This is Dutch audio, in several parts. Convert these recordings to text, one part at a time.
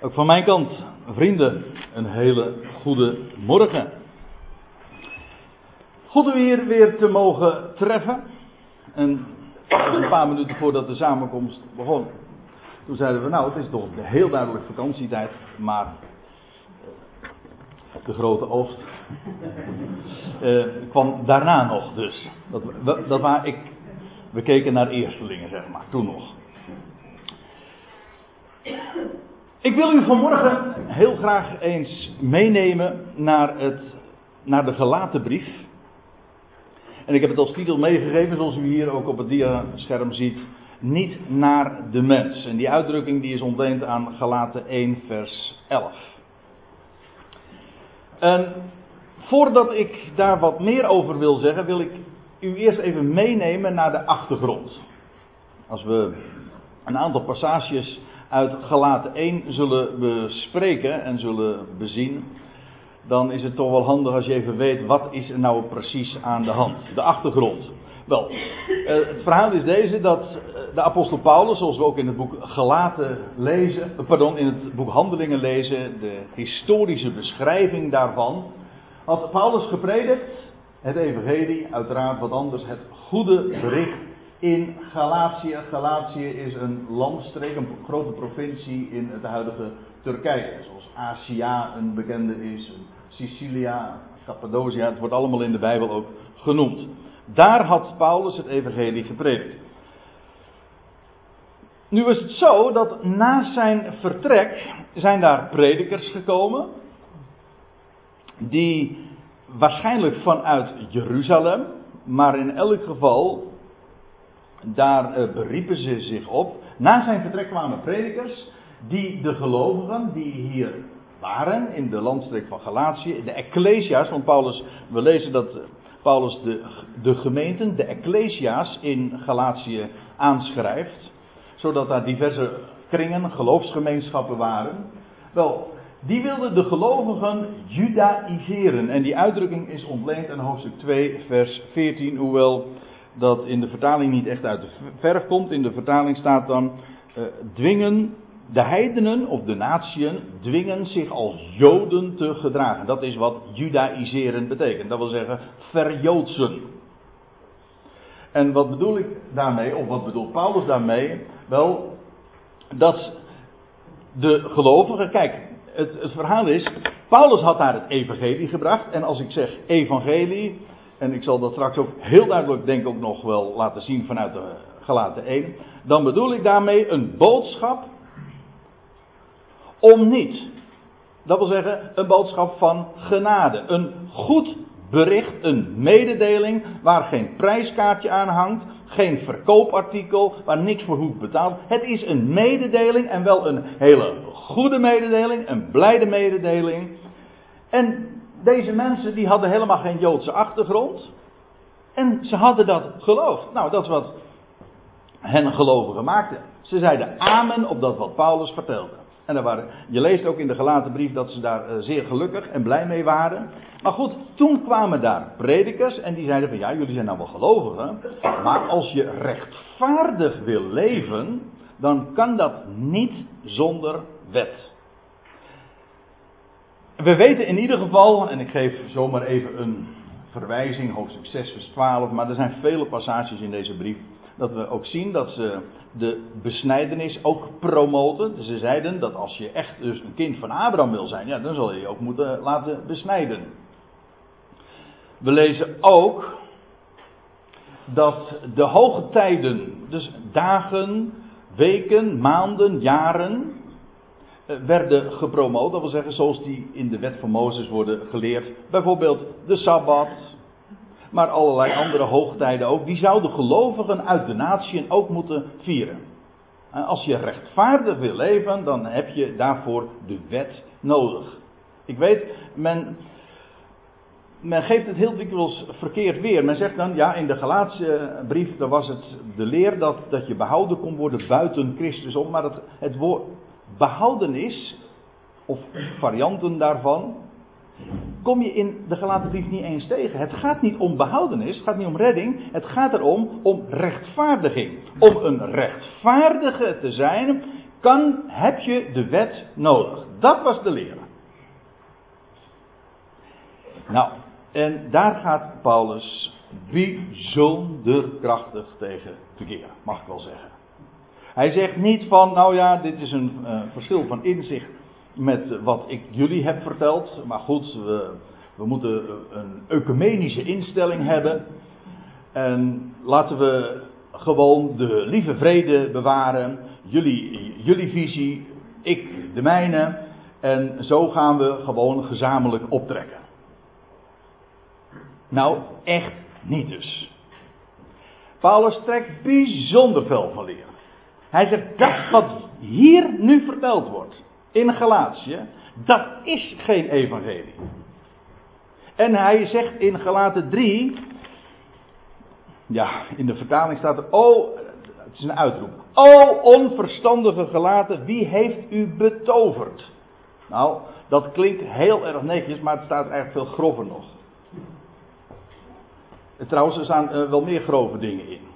Ook van mijn kant, vrienden, een hele goede morgen. Goed u hier weer te mogen treffen. En een paar minuten voordat de samenkomst begon, toen zeiden we nou, het is toch heel duidelijk vakantietijd, maar de grote oogst uh, kwam daarna nog dus. Dat, dat waar ik, we keken naar eerstelingen zeg maar, toen nog. Ik wil u vanmorgen heel graag eens meenemen naar, het, naar de gelaten brief. En ik heb het als titel meegegeven, zoals u hier ook op het diascherm ziet. Niet naar de mens. En die uitdrukking die is ontleend aan gelaten 1 vers 11. En voordat ik daar wat meer over wil zeggen, wil ik u eerst even meenemen naar de achtergrond. Als we een aantal passages uit Galaten 1 zullen bespreken en zullen bezien, dan is het toch wel handig als je even weet wat is er nou precies aan de hand. De achtergrond. Wel, eh, het verhaal is deze dat eh, de apostel Paulus, zoals we ook in het boek Galaten lezen, eh, pardon, in het boek Handelingen lezen, de historische beschrijving daarvan, had Paulus gepredikt het evangelie, uiteraard wat anders, het goede bericht in Galatië. Galatië is een landstreek, een grote provincie in het huidige Turkije. Zoals Asia een bekende is, Sicilia, Cappadocia, het wordt allemaal in de Bijbel ook genoemd. Daar had Paulus het evangelie gepredikt. Nu is het zo dat na zijn vertrek zijn daar predikers gekomen. Die waarschijnlijk vanuit Jeruzalem, maar in elk geval daar uh, beriepen ze zich op. Na zijn vertrek kwamen predikers die de gelovigen die hier waren in de landstreek van Galatië, de ecclesia's, want Paulus, we lezen dat Paulus de, de gemeenten, de ecclesia's in Galatië aanschrijft, zodat daar diverse kringen, geloofsgemeenschappen waren. Wel, die wilden de gelovigen judaïseren. En die uitdrukking is ontleend aan hoofdstuk 2, vers 14, hoewel dat in de vertaling niet echt uit de verf komt. In de vertaling staat dan uh, dwingen de heidenen of de natieën dwingen zich als joden te gedragen. Dat is wat judaïseren betekent. Dat wil zeggen verjoodsen. En wat bedoel ik daarmee, of wat bedoelt Paulus daarmee? Wel, dat de gelovigen, kijk, het, het verhaal is, Paulus had daar het evangelie gebracht. En als ik zeg evangelie, en ik zal dat straks ook heel duidelijk denk ik ook nog wel laten zien vanuit de gelaten 1, dan bedoel ik daarmee een boodschap om niet. Dat wil zeggen een boodschap van genade, een goed bericht, een mededeling waar geen prijskaartje aan hangt, geen verkoopartikel, waar niks voor hoeft betaald. Het is een mededeling en wel een hele goede mededeling, een blijde mededeling. En deze mensen die hadden helemaal geen Joodse achtergrond. En ze hadden dat geloofd. Nou, dat is wat hen gelovigen maakte. Ze zeiden amen op dat wat Paulus vertelde. En waren, je leest ook in de gelaten brief dat ze daar eh, zeer gelukkig en blij mee waren. Maar goed, toen kwamen daar predikers en die zeiden van ja, jullie zijn nou wel gelovigen. Maar als je rechtvaardig wil leven, dan kan dat niet zonder wet. We weten in ieder geval, en ik geef zomaar even een verwijzing, hoofdstuk 6, vers 12, maar er zijn vele passages in deze brief, dat we ook zien dat ze de besnijdenis ook promoten. Ze zeiden dat als je echt dus een kind van Abraham wil zijn, ja, dan zal je je ook moeten laten besnijden. We lezen ook dat de hoge tijden, dus dagen, weken, maanden, jaren, werden gepromoot. Dat wil zeggen, zoals die in de wet van Mozes worden geleerd. Bijvoorbeeld de Sabbat. Maar allerlei andere hoogtijden ook. Die zouden gelovigen uit de natieën ook moeten vieren. Eh, als je rechtvaardig wil leven, dan heb je daarvoor de wet nodig. Ik weet, men, men geeft het heel dikwijls verkeerd weer. Men zegt dan, ja, in de Galaatse brief, daar was het de leer dat, dat je behouden kon worden buiten Christus om. Maar het, het woord, behoudenis, of varianten daarvan, kom je in de gelaten brief niet eens tegen. Het gaat niet om behoudenis, het gaat niet om redding, het gaat erom om rechtvaardiging. Om een rechtvaardige te zijn, kan, heb je de wet nodig. Dat was de leer. Nou, en daar gaat Paulus bijzonder krachtig tegen te keren, mag ik wel zeggen. Hij zegt niet van, nou ja, dit is een uh, verschil van inzicht met wat ik jullie heb verteld. Maar goed, we, we moeten een ecumenische instelling hebben. En laten we gewoon de lieve vrede bewaren. Jullie, jullie visie, ik de mijne. En zo gaan we gewoon gezamenlijk optrekken. Nou, echt niet dus. Paulus trekt bijzonder veel van leer. Hij zegt dat wat hier nu verteld wordt in Galatië, dat is geen evangelie. En hij zegt in Galaten 3, ja, in de vertaling staat er, oh, het is een uitroep. O onverstandige gelaten, wie heeft u betoverd? Nou, dat klinkt heel erg netjes, maar het staat eigenlijk veel grover nog. Trouwens, er staan uh, wel meer grove dingen in.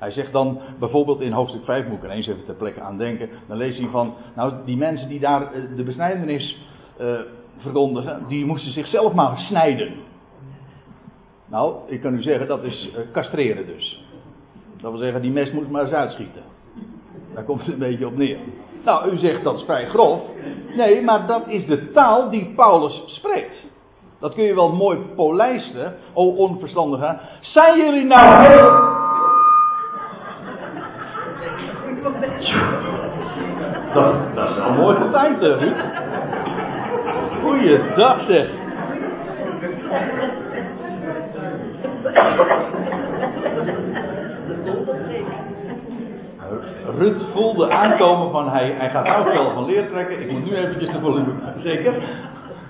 Hij zegt dan bijvoorbeeld in hoofdstuk 5, moet ik er eens even ter plekke aan denken. Dan lees hij van, nou die mensen die daar uh, de besnijdenis uh, verkondigen, die moesten zichzelf maar snijden. Nou, ik kan u zeggen, dat is castreren dus. Dat wil zeggen, die mes moet maar eens uitschieten. Daar komt het een beetje op neer. Nou, u zegt dat is vrij grof. Nee, maar dat is de taal die Paulus spreekt. Dat kun je wel mooi polijsten, o onverstandige. Zijn jullie nou heel... Dat, dat is wel mooi getimed, Ruud. Goeiedag zeg. Ruud voelde aankomen van hij, hij gaat nou wel van leer trekken. Ik moet nu eventjes de volume. Zeker?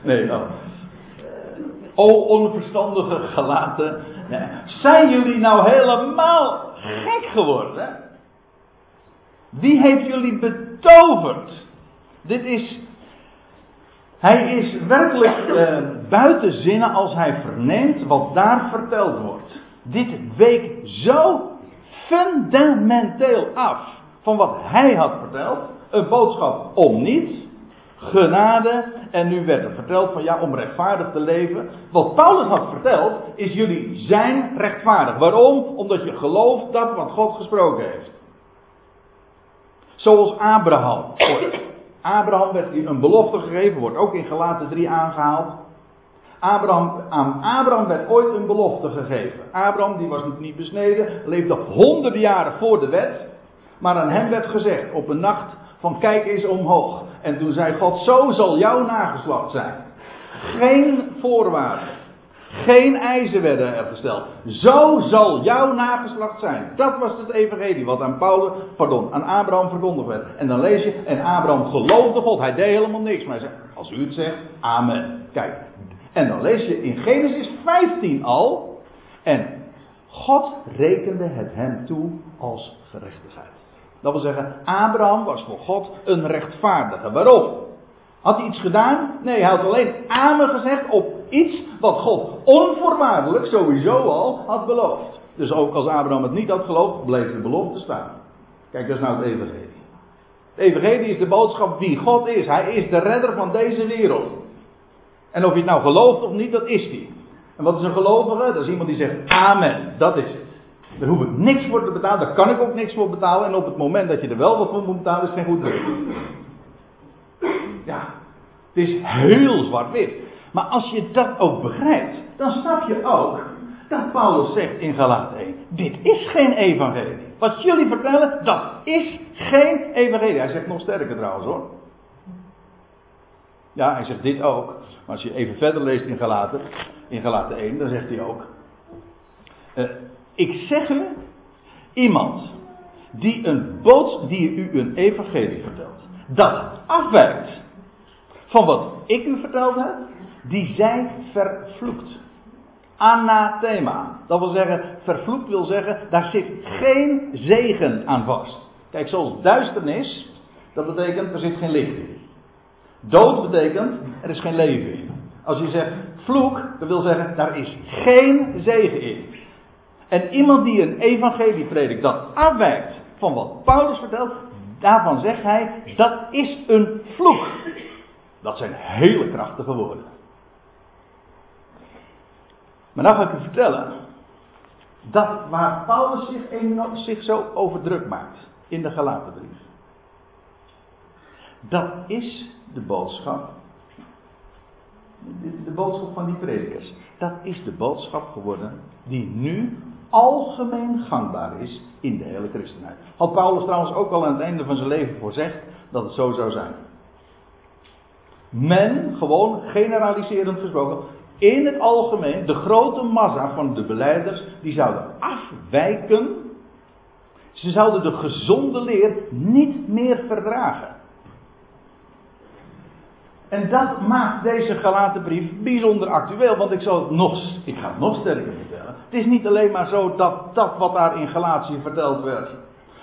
Nee, nou. O onverstandige gelaten. Zijn jullie nou helemaal gek geworden? Wie heeft jullie betoverd? Dit is. Hij is werkelijk uh, buiten zinnen als hij verneemt wat daar verteld wordt. Dit week zo fundamenteel af van wat hij had verteld. Een boodschap om niet genade. En nu werd er verteld van ja, om rechtvaardig te leven. Wat Paulus had verteld, is jullie zijn rechtvaardig. Waarom? Omdat je gelooft dat wat God gesproken heeft. Zoals Abraham. Abraham werd een belofte gegeven, wordt ook in Galaten 3 aangehaald. Abraham, aan Abraham werd ooit een belofte gegeven. Abraham, die was niet besneden, leefde honderden jaren voor de wet. Maar aan hem werd gezegd op een nacht van kijk eens omhoog. En toen zei God, zo zal jouw nageslacht zijn. Geen voorwaarden. Geen eisen werden er gesteld. Zo zal jouw nageslacht zijn. Dat was het evangelie wat aan Paulus, pardon, aan Abraham verkondigd werd. En dan lees je, en Abraham geloofde God. Hij deed helemaal niks. Maar hij zei, als u het zegt, amen. Kijk. En dan lees je in Genesis 15 al. En God rekende het hem toe als gerechtigheid. Dat wil zeggen, Abraham was voor God een rechtvaardige. Waarom? Had hij iets gedaan? Nee, hij had alleen amen gezegd op iets wat God onvoorwaardelijk sowieso al had beloofd. Dus ook als Abraham het niet had geloofd, bleef de belofte staan. Kijk, dat is nou het evangelie. Het evangelie is de boodschap wie God is. Hij is de redder van deze wereld. En of je het nou gelooft of niet, dat is hij. En wat is een gelovige? Dat is iemand die zegt amen. Dat is het. Daar hoef ik niks voor te betalen, daar kan ik ook niks voor betalen. En op het moment dat je er wel wat voor moet betalen, is het geen goed. Ja, het is heel zwart-wit. Maar als je dat ook begrijpt, dan snap je ook dat Paulus zegt in Galaten 1: Dit is geen evangelie. Wat jullie vertellen, dat is geen evangelie. Hij zegt nog sterker trouwens hoor. Ja, hij zegt dit ook. Maar als je even verder leest in Galaten, in Galaten 1, dan zegt hij ook. Uh, ik zeg u, iemand die, een boods, die u een evangelie vertelt, dat afwijkt van wat ik u verteld heb, die zij vervloekt. Anathema. Dat wil zeggen, vervloekt wil zeggen, daar zit geen zegen aan vast. Kijk, zoals duisternis, dat betekent er zit geen licht in. Dood betekent er is geen leven in. Als je zegt vloek, dat wil zeggen, daar is geen zegen in. En iemand die een evangelie predikt dat afwijkt van wat Paulus vertelt, daarvan zegt hij, dat is een vloek. Dat zijn hele krachtige woorden. Maar nou ga ik u vertellen, dat waar Paulus zich, zich zo over druk maakt in de Galatenbrief. Dat is de boodschap. De, de boodschap van die predikers. Dat is de boodschap geworden die nu algemeen gangbaar is in de hele christenheid. Had Paulus trouwens ook al aan het einde van zijn leven voorzegd dat het zo zou zijn. Men, gewoon generaliserend gesproken, in het algemeen, de grote massa van de beleiders, die zouden afwijken. Ze zouden de gezonde leer niet meer verdragen. En dat maakt deze gelaten brief bijzonder actueel, want ik, zal het nog, ik ga het nog sterker vertellen. Het is niet alleen maar zo dat dat wat daar in Galatië verteld werd,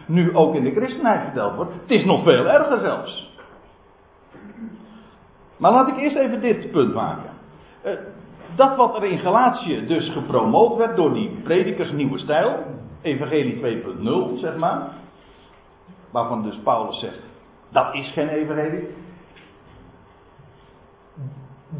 nu ook in de christenheid verteld wordt. Het is nog veel erger zelfs. Maar laat ik eerst even dit punt maken. Dat wat er in Galatië dus gepromoot werd door die predikers nieuwe stijl, evangelie 2.0 zeg maar, waarvan dus Paulus zegt, dat is geen evangelie.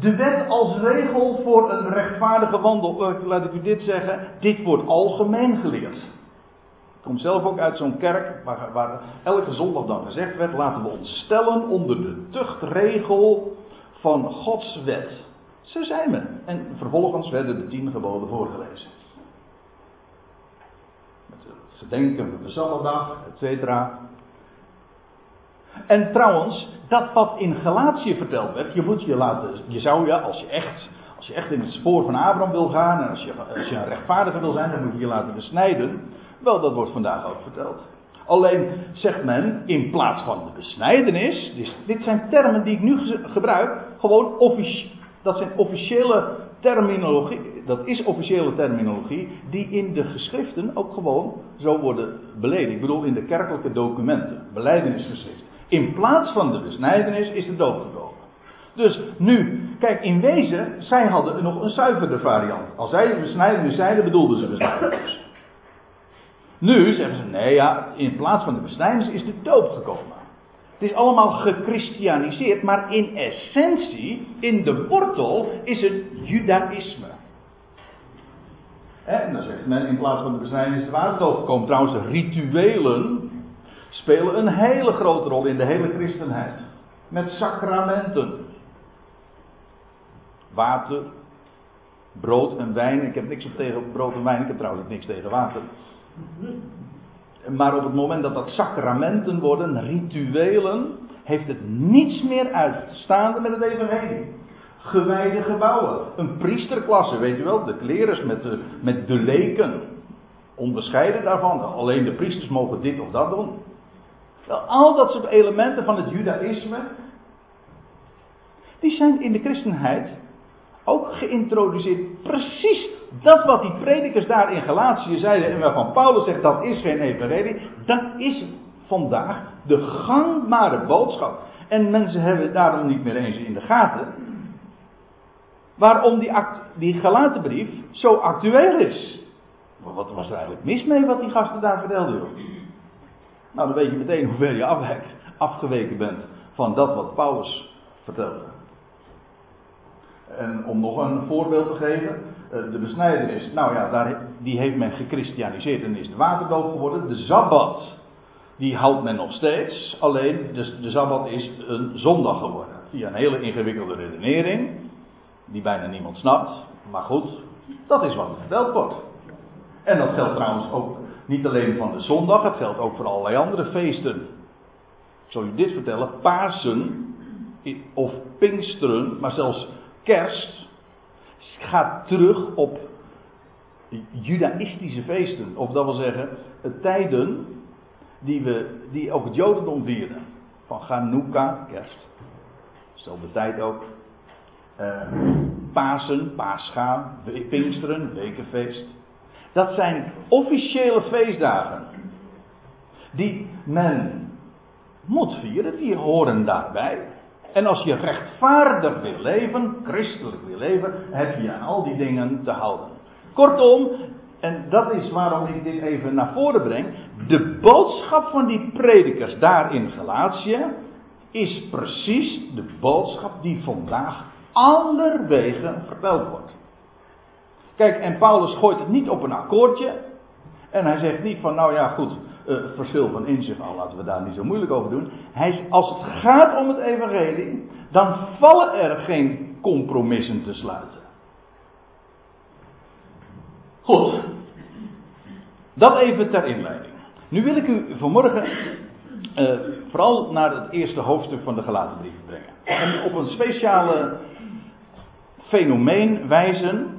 De wet als regel voor een rechtvaardige wandel, eh, laat ik u dit zeggen, dit wordt algemeen geleerd. Ik kom zelf ook uit zo'n kerk waar, waar elke zondag dan gezegd werd, laten we ons stellen onder de tuchtregel van Gods wet. Zo zijn we. En vervolgens werden de tien geboden voorgelezen. Met het gedenken van de et cetera. En trouwens, dat wat in Galatië verteld werd, je moet je laten, je zou je, als je echt, als je echt in het spoor van Abraham wil gaan en als je, als je een rechtvaardiger wil zijn, dan moet je je laten besnijden. Wel, dat wordt vandaag ook verteld. Alleen zegt men, in plaats van de besnijdenis, dit zijn termen die ik nu gebruik, gewoon officieel dat zijn officiële terminologie, dat is officiële terminologie, die in de geschriften ook gewoon zo worden beleden. Ik bedoel in de kerkelijke documenten, beleidenisgeschrift. In plaats van de besnijdenis is de dood gekomen. Dus nu, kijk, in wezen, zij hadden nog een zuiverde variant. Als zij de besnijdenis zeiden, bedoelden ze besnijdenis. Nu zeggen ze, nee ja, in plaats van de besnijdenis is de dood gekomen. Het is allemaal gechristianiseerd, maar in essentie, in de wortel, is het judaïsme. En dan zegt men in plaats van de besnijdenis de waterdoop gekomen. Trouwens, rituelen spelen een hele grote rol in de hele christenheid. Met sacramenten. Water, brood en wijn. Ik heb niks tegen brood en wijn. Ik heb trouwens niks tegen water. Maar op het moment dat dat sacramenten worden, rituelen, heeft het niets meer uitstaande met het evangelie. Gewijde gebouwen, een priesterklasse, weet u wel, de klerens met de, met de leken. Onbescheiden daarvan, alleen de priesters mogen dit of dat doen. Al dat soort elementen van het judaïsme, die zijn in de christenheid ook geïntroduceerd. Precies dat wat die predikers daar in Galatië zeiden en waarvan Paulus zegt dat is geen evangelie, dat is vandaag de gangbare boodschap. En mensen hebben het daarom niet meer eens in de gaten. Waarom die, act, die Galatenbrief zo actueel is. Wat was er eigenlijk mis mee wat die gasten daar vertelden? Nou, dan weet je meteen hoe ver je afwijkt, afgeweken bent van dat wat Paulus vertelde. En om nog een voorbeeld te geven, eh, de besnijdenis, nou ja, daar, die heeft men gechristianiseerd en is de waterdoop geworden. De Sabbat, die houdt men nog steeds, alleen de, de Sabbat is een zondag geworden. Via een hele ingewikkelde redenering, die bijna niemand snapt. Maar goed, dat is wat er verteld wordt. En dat geldt trouwens ook niet alleen van de zondag, het geldt ook voor allerlei andere feesten. Ik zal u dit vertellen, Pasen of Pinksteren, maar zelfs kerst gaat terug op judaïstische feesten. Of dat wil zeggen, tijden die, we, die ook het Jodendom vieren. Van Chanukka, kerst. Dezelfde tijd ook. Uh, Pasen, Pascha, Pinksteren, Wekenfeest. Dat zijn officiële feestdagen. Die men moet vieren, die horen daarbij. En als je rechtvaardig wil leven, christelijk wil leven, heb je aan al die dingen te houden. Kortom, en dat is waarom ik dit even naar voren breng, de boodschap van die predikers daar in Galatië is precies de boodschap die vandaag allerwegen verteld wordt. Kijk, en Paulus gooit het niet op een akkoordje. En hij zegt niet van, nou ja, goed, uh, verschil van inzicht, al laten we daar niet zo moeilijk over doen. Hij, als het gaat om het evangelie, dan vallen er geen compromissen te sluiten. Goed. Dat even ter inleiding. Nu wil ik u vanmorgen uh, vooral naar het eerste hoofdstuk van de gelatenbrief brengen. En op een speciale fenomeen wijzen.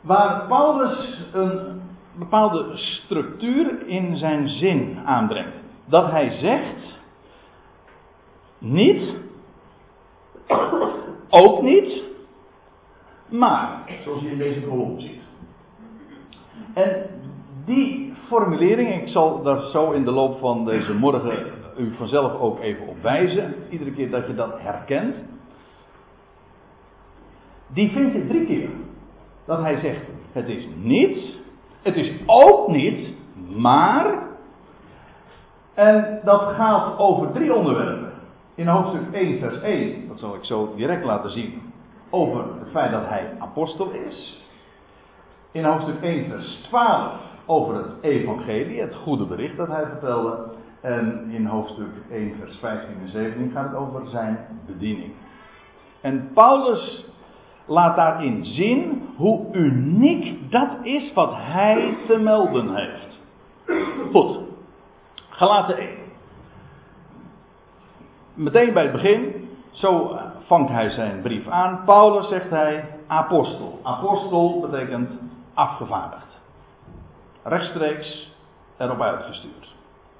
Waar Paulus een bepaalde structuur in zijn zin aanbrengt. Dat hij zegt. Niet. Ook niet. Maar. Zoals je in deze kolom ziet. En die formulering, ik zal daar zo in de loop van deze morgen u vanzelf ook even op wijzen. Iedere keer dat je dat herkent. Die vind je drie keer. Dat hij zegt: Het is niet, het is ook niet, maar. En dat gaat over drie onderwerpen. In hoofdstuk 1, vers 1, dat zal ik zo direct laten zien. Over het feit dat hij apostel is. In hoofdstuk 1, vers 12 over het evangelie, het goede bericht dat hij vertelde. En in hoofdstuk 1, vers 15 en 17 gaat het over zijn bediening. En Paulus laat daarin zien hoe uniek dat is wat hij te melden heeft. Goed, Galaten 1. Meteen bij het begin, zo vangt hij zijn brief aan. Paulus zegt hij apostel. Apostel betekent afgevaardigd. Rechtstreeks erop uitgestuurd.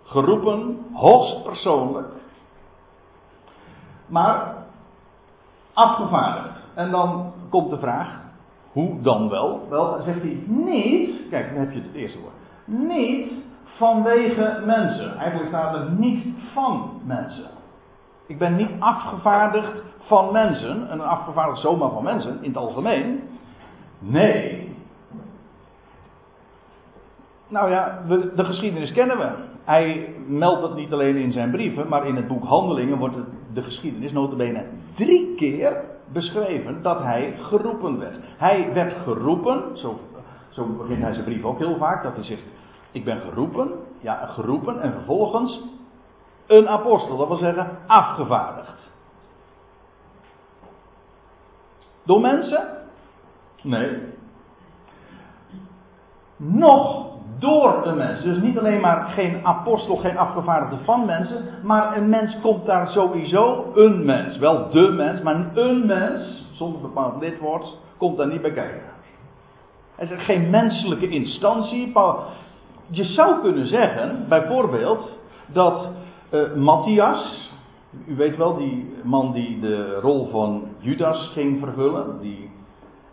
Geroepen, hoogst persoonlijk. Maar afgevaardigd. En dan komt de vraag, hoe dan wel? Wel, zegt hij niet, kijk, dan heb je het eerste woord. Niet vanwege mensen. Eigenlijk staat er niet van mensen. Ik ben niet afgevaardigd van mensen, en afgevaardigd zomaar van mensen in het algemeen. Nee. Nou ja, de geschiedenis kennen we. Hij meldt het niet alleen in zijn brieven, maar in het boek Handelingen wordt de geschiedenis notabene drie keer beschreven dat hij geroepen werd. Hij werd geroepen, zo, zo begint hij zijn brief ook heel vaak, dat hij zegt, ik ben geroepen, ja, geroepen en vervolgens een apostel, dat wil zeggen afgevaardigd. Door mensen? Nee. Nog door een mens. Dus niet alleen maar geen apostel, geen afgevaardigde van mensen, maar een mens komt daar sowieso, een mens, wel de mens, maar een mens, zonder bepaald lidwoord, komt daar niet bij kijken. Er is geen menselijke instantie. Je zou kunnen zeggen, bijvoorbeeld, dat uh, Matthias, u weet wel, die man die de rol van Judas ging vervullen, die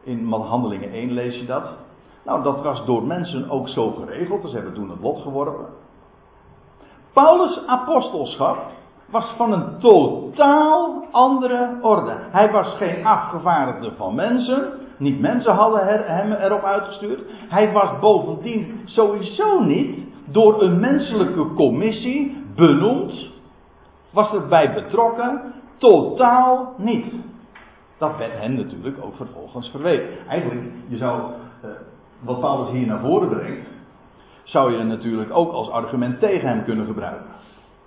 in Handelingen 1 lees je dat. Nou, dat was door mensen ook zo geregeld. Dus ze hebben toen het lot geworpen. Paulus' apostelschap was van een totaal andere orde. Hij was geen afgevaardigde van mensen. Niet mensen hadden hem erop uitgestuurd. Hij was bovendien sowieso niet door een menselijke commissie benoemd. Was erbij betrokken. Totaal niet. Dat werd hen natuurlijk ook vervolgens verweten. Eigenlijk, je zou uh, wat Paulus hier naar voren brengt, zou je natuurlijk ook als argument tegen hem kunnen gebruiken.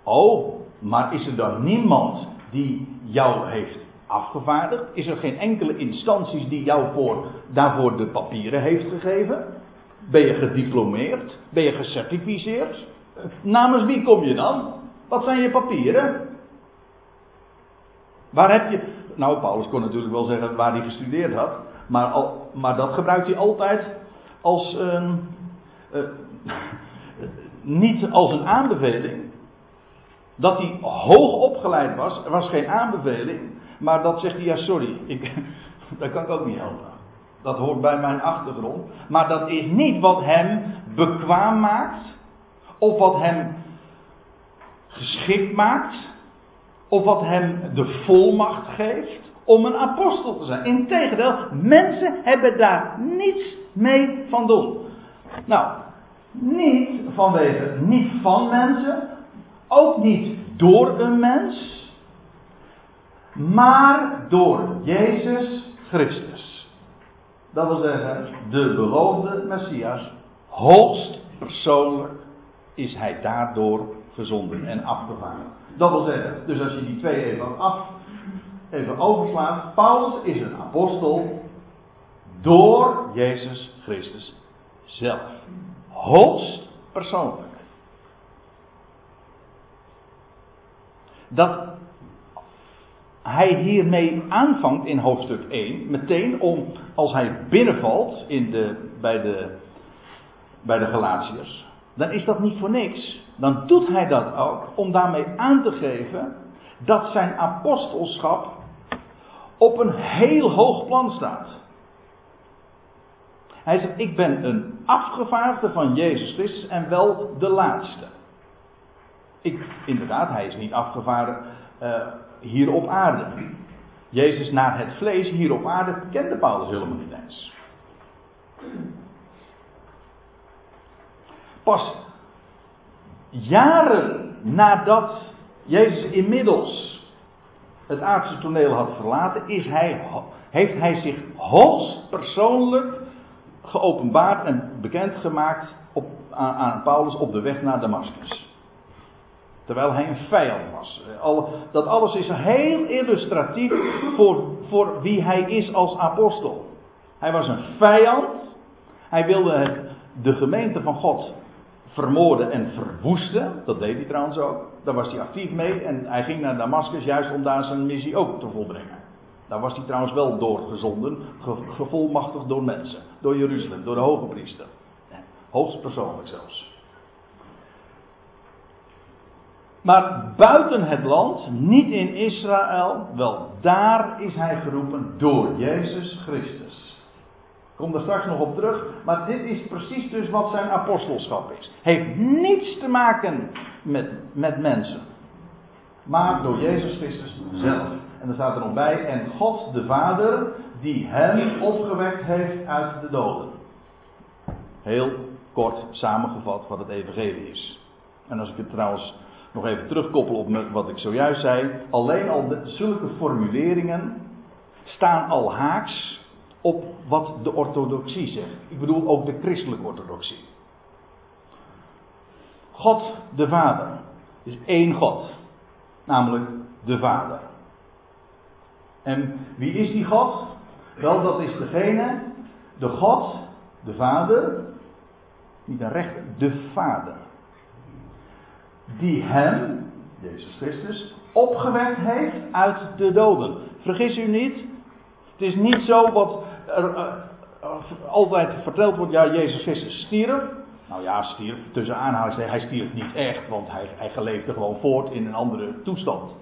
Oh, maar is er dan niemand die jou heeft afgevaardigd? Is er geen enkele instantie die jou voor, daarvoor de papieren heeft gegeven? Ben je gediplomeerd? Ben je gecertificeerd? Namens wie kom je dan? Wat zijn je papieren? Waar heb je. Nou, Paulus kon natuurlijk wel zeggen waar hij gestudeerd had. Maar, maar dat gebruikt hij altijd als een. Uh, niet als een aanbeveling. Dat hij hoog opgeleid was, was geen aanbeveling. Maar dat zegt hij, ja sorry, ik, dat kan ik ook niet helpen. Dat hoort bij mijn achtergrond. Maar dat is niet wat hem bekwaam maakt. Of wat hem geschikt maakt. Of wat hem de volmacht geeft om een apostel te zijn. Integendeel, mensen hebben daar niets mee van doen. Nou, niet vanwege, niet van mensen, ook niet door een mens, maar door Jezus Christus. Dat wil zeggen, de beloofde Messias, hoogst persoonlijk is hij daardoor gezonden en afgevangen. Dat wil zeggen, dus als je die twee even af, even overslaat, Paulus is een apostel door Jezus Christus zelf. Hoogst persoonlijk. Dat hij hiermee aanvangt in hoofdstuk 1, meteen om, als hij binnenvalt in de, bij, de, bij de Galatiërs, dan is dat niet voor niks. Dan doet hij dat ook om daarmee aan te geven dat zijn apostelschap op een heel hoog plan staat. Hij zegt, ik ben een afgevaardigde van Jezus Christus en wel de laatste. Ik, inderdaad, hij is niet afgevaardigd uh, hier op aarde. Jezus naar het vlees hier op aarde kende Paulus helemaal niet eens. Pas jaren nadat Jezus inmiddels het aardse toneel had verlaten, is hij, heeft hij zich hoogst persoonlijk geopenbaard en bekendgemaakt op, aan, Paulus op de weg naar Damascus. Terwijl hij een vijand was. Dat alles is heel illustratief voor, voor wie hij is als apostel. Hij was een vijand. Hij wilde de gemeente van God vermoorden en verwoesten. Dat deed hij trouwens ook. Daar was hij actief mee. En hij ging naar Damascus juist om daar zijn missie ook te volbrengen. Daar was hij trouwens wel doorgezonden. Gevolmachtigd door mensen. Door Jeruzalem. Door de hoge priester. Hoogstpersoonlijk zelfs. Maar buiten het land, niet in Israël, wel daar is hij geroepen door Jezus Christus. Kom daar straks nog op terug, maar dit is precies dus wat zijn apostelschap is. Heeft niets te maken met, met mensen, maar door Jezus Christus zelf. En er staat er nog bij, en God de Vader, die hem opgewekt heeft uit de doden. Heel kort samengevat wat het evangelie is. En als ik het trouwens nog even terugkoppelen op wat ik zojuist zei. Alleen al de, zulke formuleringen staan al haaks op wat de orthodoxie zegt. Ik bedoel ook de christelijke orthodoxie. God de Vader is één God, namelijk de Vader. En wie is die God? Wel, dat is degene, de God, de Vader, niet een rechter, de Vader die hem, Jezus Christus, opgewekt heeft uit de doden. Vergis u niet, het is niet zo wat er uh, altijd verteld wordt, ja, Jezus Christus stierf. Nou ja, stierf, tussen aanhalingstekens, hij stierf niet echt, want hij, hij leefde gewoon voort in een andere toestand.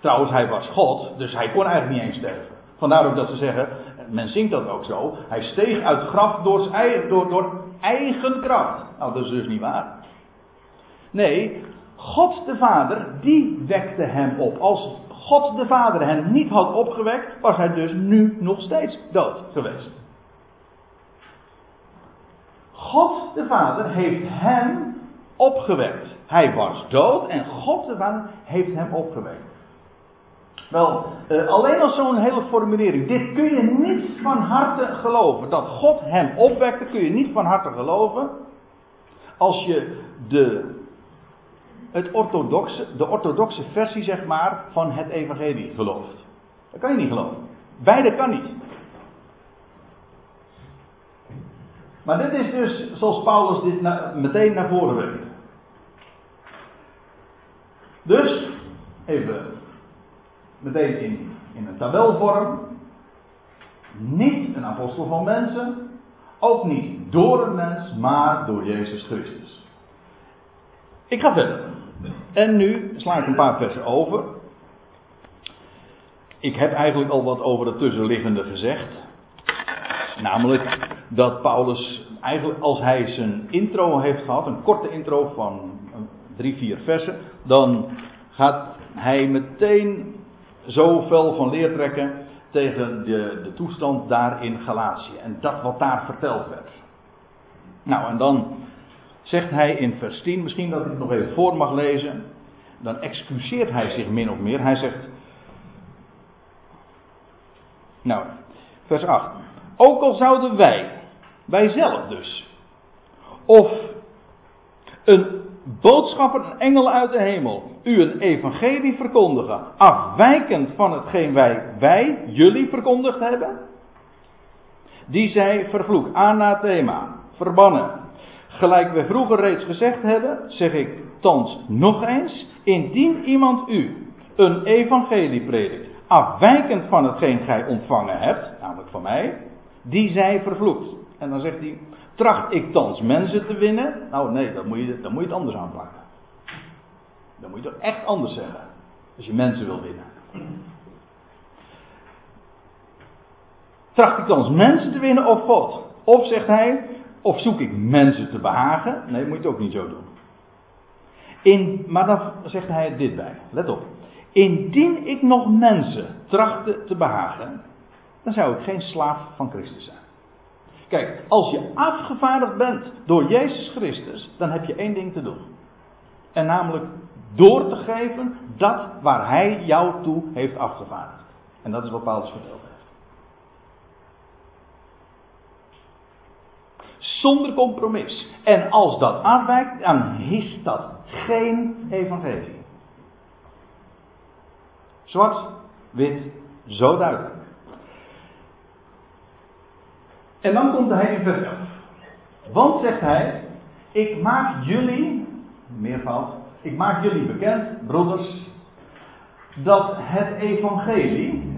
Trouwens, hij was God, dus hij kon eigenlijk niet eens sterven. Vandaar ook dat ze zeggen, men zingt dat ook zo, hij steeg uit het graf door, eigen, door, door eigen kracht. Nou, dat is dus niet waar. Nee, God de Vader, die wekte hem op. Als God de Vader hem niet had opgewekt, was hij dus nu nog steeds dood geweest. God de Vader heeft hem opgewekt. Hij was dood en God de Vader heeft hem opgewekt. Wel, eh, alleen al zo'n hele formulering. Dit kun je niet van harte geloven. Dat God hem opwekte kun je niet van harte geloven. Als je de het orthodoxe, de orthodoxe versie, zeg maar, van het evangelie gelooft. Dat kan je niet geloven. Beide kan niet. Maar dit is dus zoals Paulus dit meteen naar voren brengt. Dus, even meteen in, in een tabelvorm. Niet een apostel van mensen. Ook niet door een mens, maar door Jezus Christus. Ik ga verder. En nu sla ik een paar versen over. Ik heb eigenlijk al wat over het tussenliggende gezegd. Namelijk dat Paulus eigenlijk als hij zijn intro heeft gehad, een korte intro van drie, vier versen, dan gaat hij meteen zo fel van leer trekken tegen de, de toestand daar in Galatië. En dat wat daar verteld werd. Nou, en dan zegt hij in vers 10, misschien dat ik het nog even voor mag lezen. Dan excuseert hij zich min of meer. Hij zegt. Nou, vers 8. Ook al zouden wij, wij zelf dus, of een boodschapper, een engel uit de hemel, u een evangelie verkondigen, afwijkend van hetgeen wij, wij, jullie verkondigd hebben, die zij vervloekt, anathema, verbannen. Gelijk we vroeger reeds gezegd hebben, zeg ik thans nog eens, indien iemand u een evangelie predikt, afwijkend van hetgeen gij ontvangen hebt, namelijk van mij, die zij vervloekt. En dan zegt hij, tracht ik thans mensen te winnen? Nou nee, dan moet je, dan moet je het anders aanpakken. Dan moet je het echt anders zeggen. Als je mensen wil winnen. Tracht ik thans mensen te winnen of God? Of zegt hij, of zoek ik mensen te behagen? Nee, moet je ook niet zo doen. Maar dan zegt hij dit bij. Let op. Indien ik nog mensen trachtte te behagen, dan zou ik geen slaaf van Christus zijn. Kijk, als je afgevaardigd bent door Jezus Christus, dan heb je één ding te doen. En namelijk door te geven dat waar Hij jou toe heeft afgevaardigd. En dat is wat Paulus heeft. Zonder compromis. En als dat afwijkt, dan is dat geen evangelie. Zwart, wit, zo duidelijk. En dan komt hij in vers 11. Want zegt hij, ik maak jullie, meervoud, ik maak jullie bekend, broeders, dat het evangelie,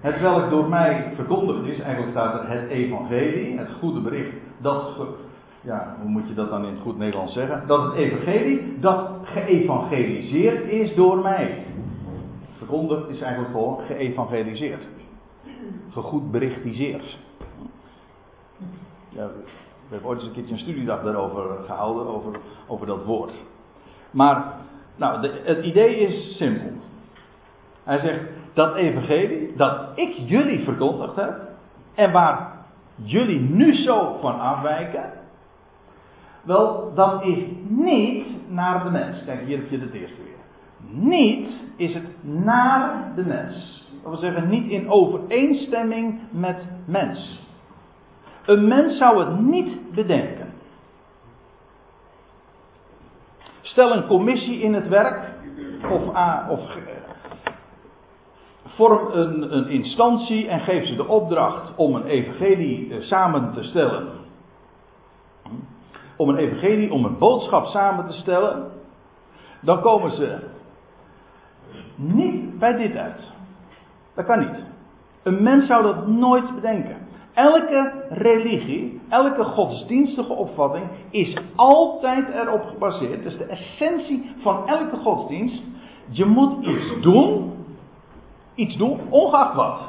het welk door mij verkondigd is, eigenlijk staat er het evangelie, het goede bericht, dat, ja, hoe moet je dat dan in het goed Nederlands zeggen? Dat het evangelie, dat geëvangeliseerd is door mij. Verkondigd is eigenlijk gewoon geëvangeliseerd. Gegoed berichtiseerd. Ja, we hebben ooit eens een keertje een studiedag daarover gehouden, over, over dat woord. Maar, nou, het idee is simpel. Hij zegt, dat evangelie, dat ik jullie verkondigd heb, en waar jullie nu zo van afwijken, wel, dat is niet naar de mens. Kijk, hier heb je het eerste weer. Niet is het naar de mens. Dat wil zeggen, niet in overeenstemming met mens. Een mens zou het niet bedenken. Stel een commissie in het werk, of, of vorm een, een instantie en geef ze de opdracht om een evangelie eh, samen te stellen. Om een evangelie, om een boodschap samen te stellen. Dan komen ze niet bij dit uit. Dat kan niet. Een mens zou dat nooit bedenken. Elke religie, elke godsdienstige opvatting is altijd erop gebaseerd. Dat is de essentie van elke godsdienst. Je moet iets doen. Iets doen, ongeacht wat.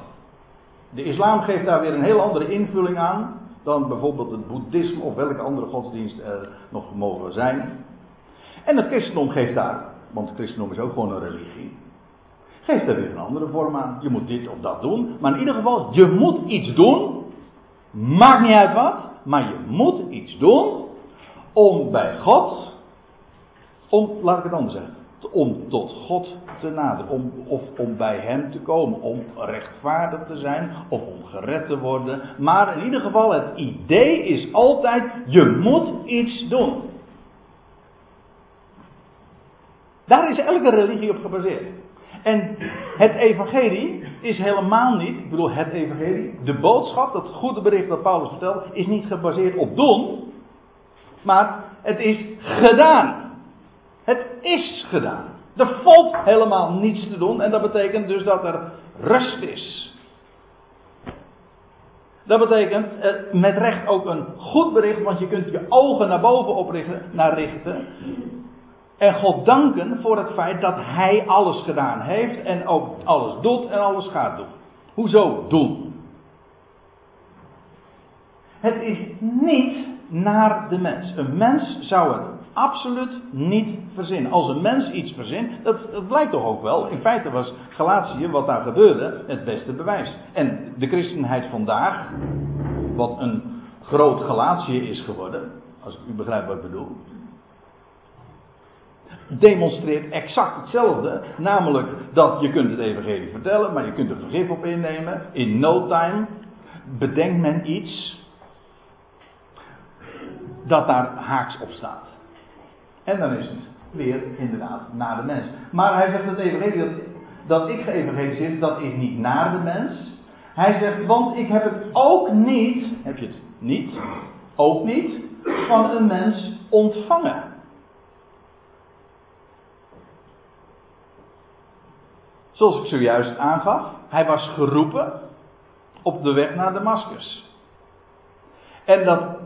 De islam geeft daar weer een heel andere invulling aan. Dan bijvoorbeeld het boeddhisme of welke andere godsdienst er nog mogen zijn. En het christendom geeft daar, want het christendom is ook gewoon een religie. Geeft daar weer een andere vorm aan. Je moet dit of dat doen. Maar in ieder geval, je moet iets doen Maakt niet uit wat, maar je moet iets doen om bij God, om, laat ik het anders zeggen, om tot God te naderen, om, of om bij Hem te komen, om rechtvaardig te zijn of om gered te worden. Maar in ieder geval, het idee is altijd, je moet iets doen. Daar is elke religie op gebaseerd. En het evangelie is helemaal niet, ik bedoel het evangelie, de boodschap, dat goede bericht dat Paulus vertelt, is niet gebaseerd op doen, maar het is gedaan. Het is gedaan. Er valt helemaal niets te doen en dat betekent dus dat er rust is. Dat betekent eh, met recht ook een goed bericht, want je kunt je ogen naar boven oprichten, naar richten. En God danken voor het feit dat Hij alles gedaan heeft en ook alles doet en alles gaat doen. Hoezo doen? Het is niet naar de mens. Een mens zou het absoluut niet verzinnen. Als een mens iets verzint, dat, dat blijkt toch ook wel. In feite was Galatië, wat daar gebeurde, het beste bewijs. En de christenheid vandaag, wat een groot Galatië is geworden, als u begrijpt wat ik bedoel, demonstreert exact hetzelfde. Namelijk dat je kunt het evangelie vertellen, maar je kunt er vergif op innemen. In no time bedenkt men iets dat daar haaks op staat. En dan is het weer inderdaad naar de mens. Maar hij zegt het evangelie dat, dat ik geëvangeliseerd, dat is niet naar de mens. Hij zegt, want ik heb het ook niet, heb je het niet, ook niet, van een mens ontvangen. Zoals ik zojuist aangaf, hij was geroepen op de weg naar Damascus. En dat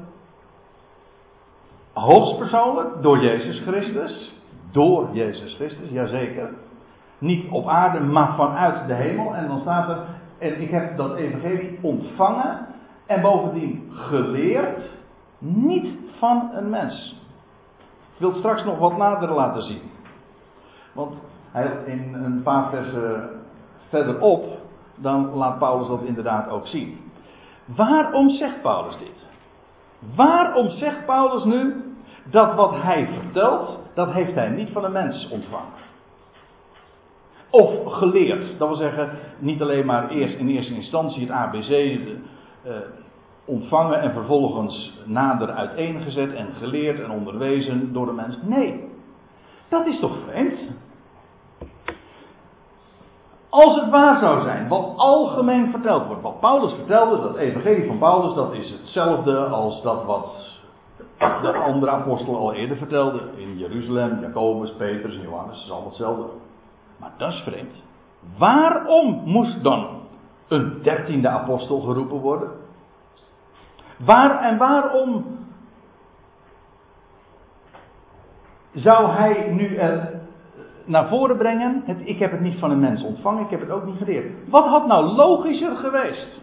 hoogstpersoonlijk door Jezus Christus. Door Jezus Christus, jazeker. Niet op aarde, maar vanuit de hemel. En dan staat er, en ik heb dat evangelie ontvangen en bovendien geleerd, niet van een mens. Ik wil het straks nog wat nader laten zien. Want in een paar versen verderop, dan laat Paulus dat inderdaad ook zien. Waarom zegt Paulus dit? Waarom zegt Paulus nu dat wat hij vertelt, dat heeft hij niet van een mens ontvangen? Of geleerd, dat wil zeggen, niet alleen maar eerst in eerste instantie het ABC uh, ontvangen en vervolgens nader uiteengezet en geleerd en onderwezen door de mens. Nee, dat is toch vreemd? Als het waar zou zijn, wat algemeen verteld wordt, wat Paulus vertelde, dat evangelie van Paulus, dat is hetzelfde als dat wat de andere apostelen al eerder vertelden. In Jeruzalem, Jacobus, Petrus en Johannes, is allemaal hetzelfde. Maar dat is vreemd. Waarom moest dan een dertiende apostel geroepen worden? Waar en waarom zou hij nu er naar voren brengen. Het, ik heb het niet van een mens ontvangen, ik heb het ook niet geleerd. Wat had nou logischer geweest?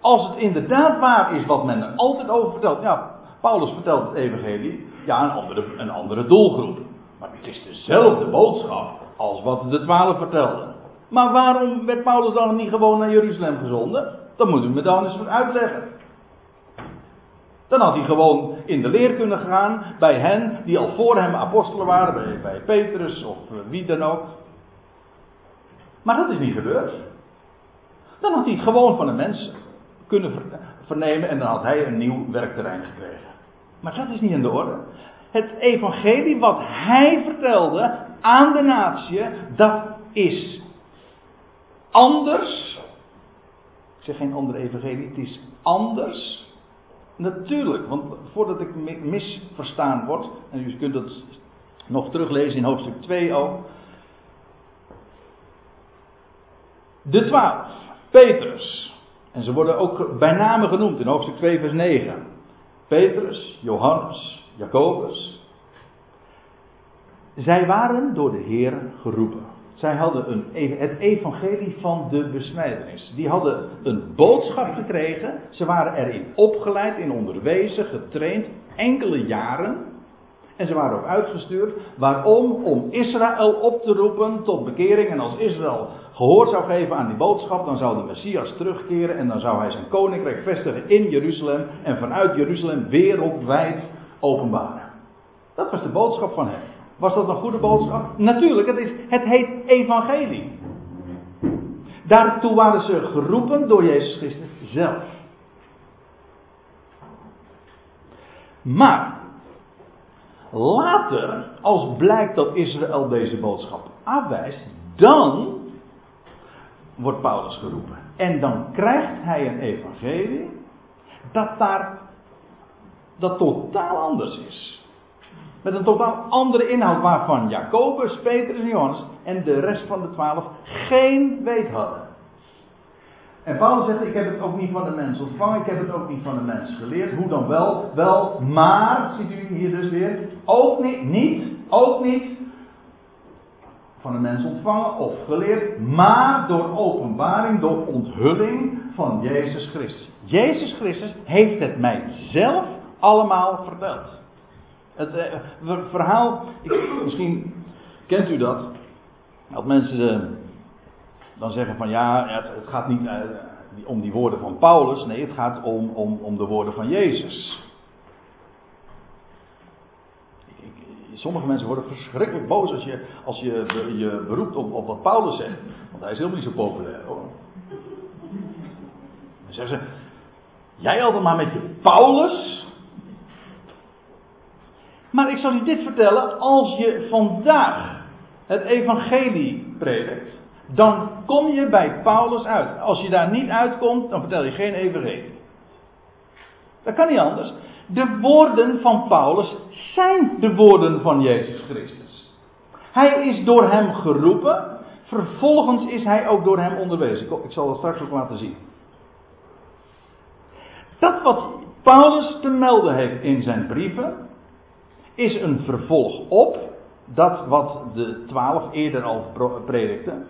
Als het inderdaad waar is wat men er altijd over vertelt. Ja, Paulus vertelt het evangelie. Ja, een andere, een andere doelgroep. Maar het is dezelfde boodschap als wat de twaalf vertelden. Maar waarom werd Paulus dan niet gewoon naar Jeruzalem gezonden? Dat moet u me dan eens uitleggen. Dan had hij gewoon in de leer kunnen gaan bij hen die al voor hem apostelen waren, bij, Petrus of eh, wie dan ook. Maar dat is niet gebeurd. Dan had hij het gewoon van de mens kunnen vernemen en dan had hij een nieuw werkterrein gekregen. Maar dat is niet in de orde. Het evangelie wat hij vertelde aan de natie, dat is anders. Ik zeg geen andere evangelie, het is anders Natuurlijk, want voordat ik misverstaan word, en u kunt het nog teruglezen in hoofdstuk 2 ook. De twaalf, Petrus. En ze worden ook bij name genoemd in hoofdstuk 2, vers 9. Petrus, Johannes, Jacobus. Zij waren door de Heer geroepen. Zij hadden een, het evangelie van de besnijdenis. Die hadden een boodschap gekregen. Ze waren erin opgeleid, in onderwezen, getraind, enkele jaren. En ze waren ook uitgestuurd. Waarom? Om Israël op te roepen tot bekering. En als Israël gehoor zou geven aan die boodschap, dan zou de Messias terugkeren. En dan zou hij zijn koninkrijk vestigen in Jeruzalem. En vanuit Jeruzalem wereldwijd openbaren. Dat was de boodschap van hem. Was dat een goede boodschap? Natuurlijk, het, is, het heet evangelie. Daartoe waren ze geroepen door Jezus Christus zelf. Maar, later, als blijkt dat Israël deze boodschap afwijst, dan wordt Paulus geroepen. En dan krijgt hij een evangelie dat daar dat totaal anders is. Met een totaal andere inhoud waarvan Jacobus, Petrus en Johannes en de rest van de twaalf geen weet hadden. En Paulus zegt, ik heb het ook niet van de mens ontvangen, ik heb het ook niet van de mens geleerd. Hoe dan wel? Wel, maar, ziet u hier dus weer, ook niet, niet, ook niet van de mens ontvangen of geleerd, maar door openbaring, door onthulling van Jezus Christus. Jezus Christus heeft het mij zelf allemaal verteld. Het eh, verhaal, ik, misschien kent u dat, dat mensen eh, dan zeggen van ja, het, gaat niet eh, om die woorden van Paulus, nee, het gaat om, om, om de woorden van Jezus. sommige mensen worden verschrikkelijk boos als je als je, je beroept op, op wat Paulus zegt. Want hij is helemaal niet zo populair hoor. Dan zeggen ze, jij altijd maar met je Paulus. Maar ik zal je dit vertellen, als je vandaag het evangelie predikt, dan kom je bij Paulus uit. Als je daar niet uitkomt, dan vertel je geen evangelie. Dat kan niet anders. De woorden van Paulus zijn de woorden van Jezus Christus. Hij is door hem geroepen, vervolgens is hij ook door hem onderwezen. Ik zal dat straks ook laten zien. Dat wat Paulus te melden heeft in zijn brieven, is een vervolg op dat wat de twaalf eerder al predikten.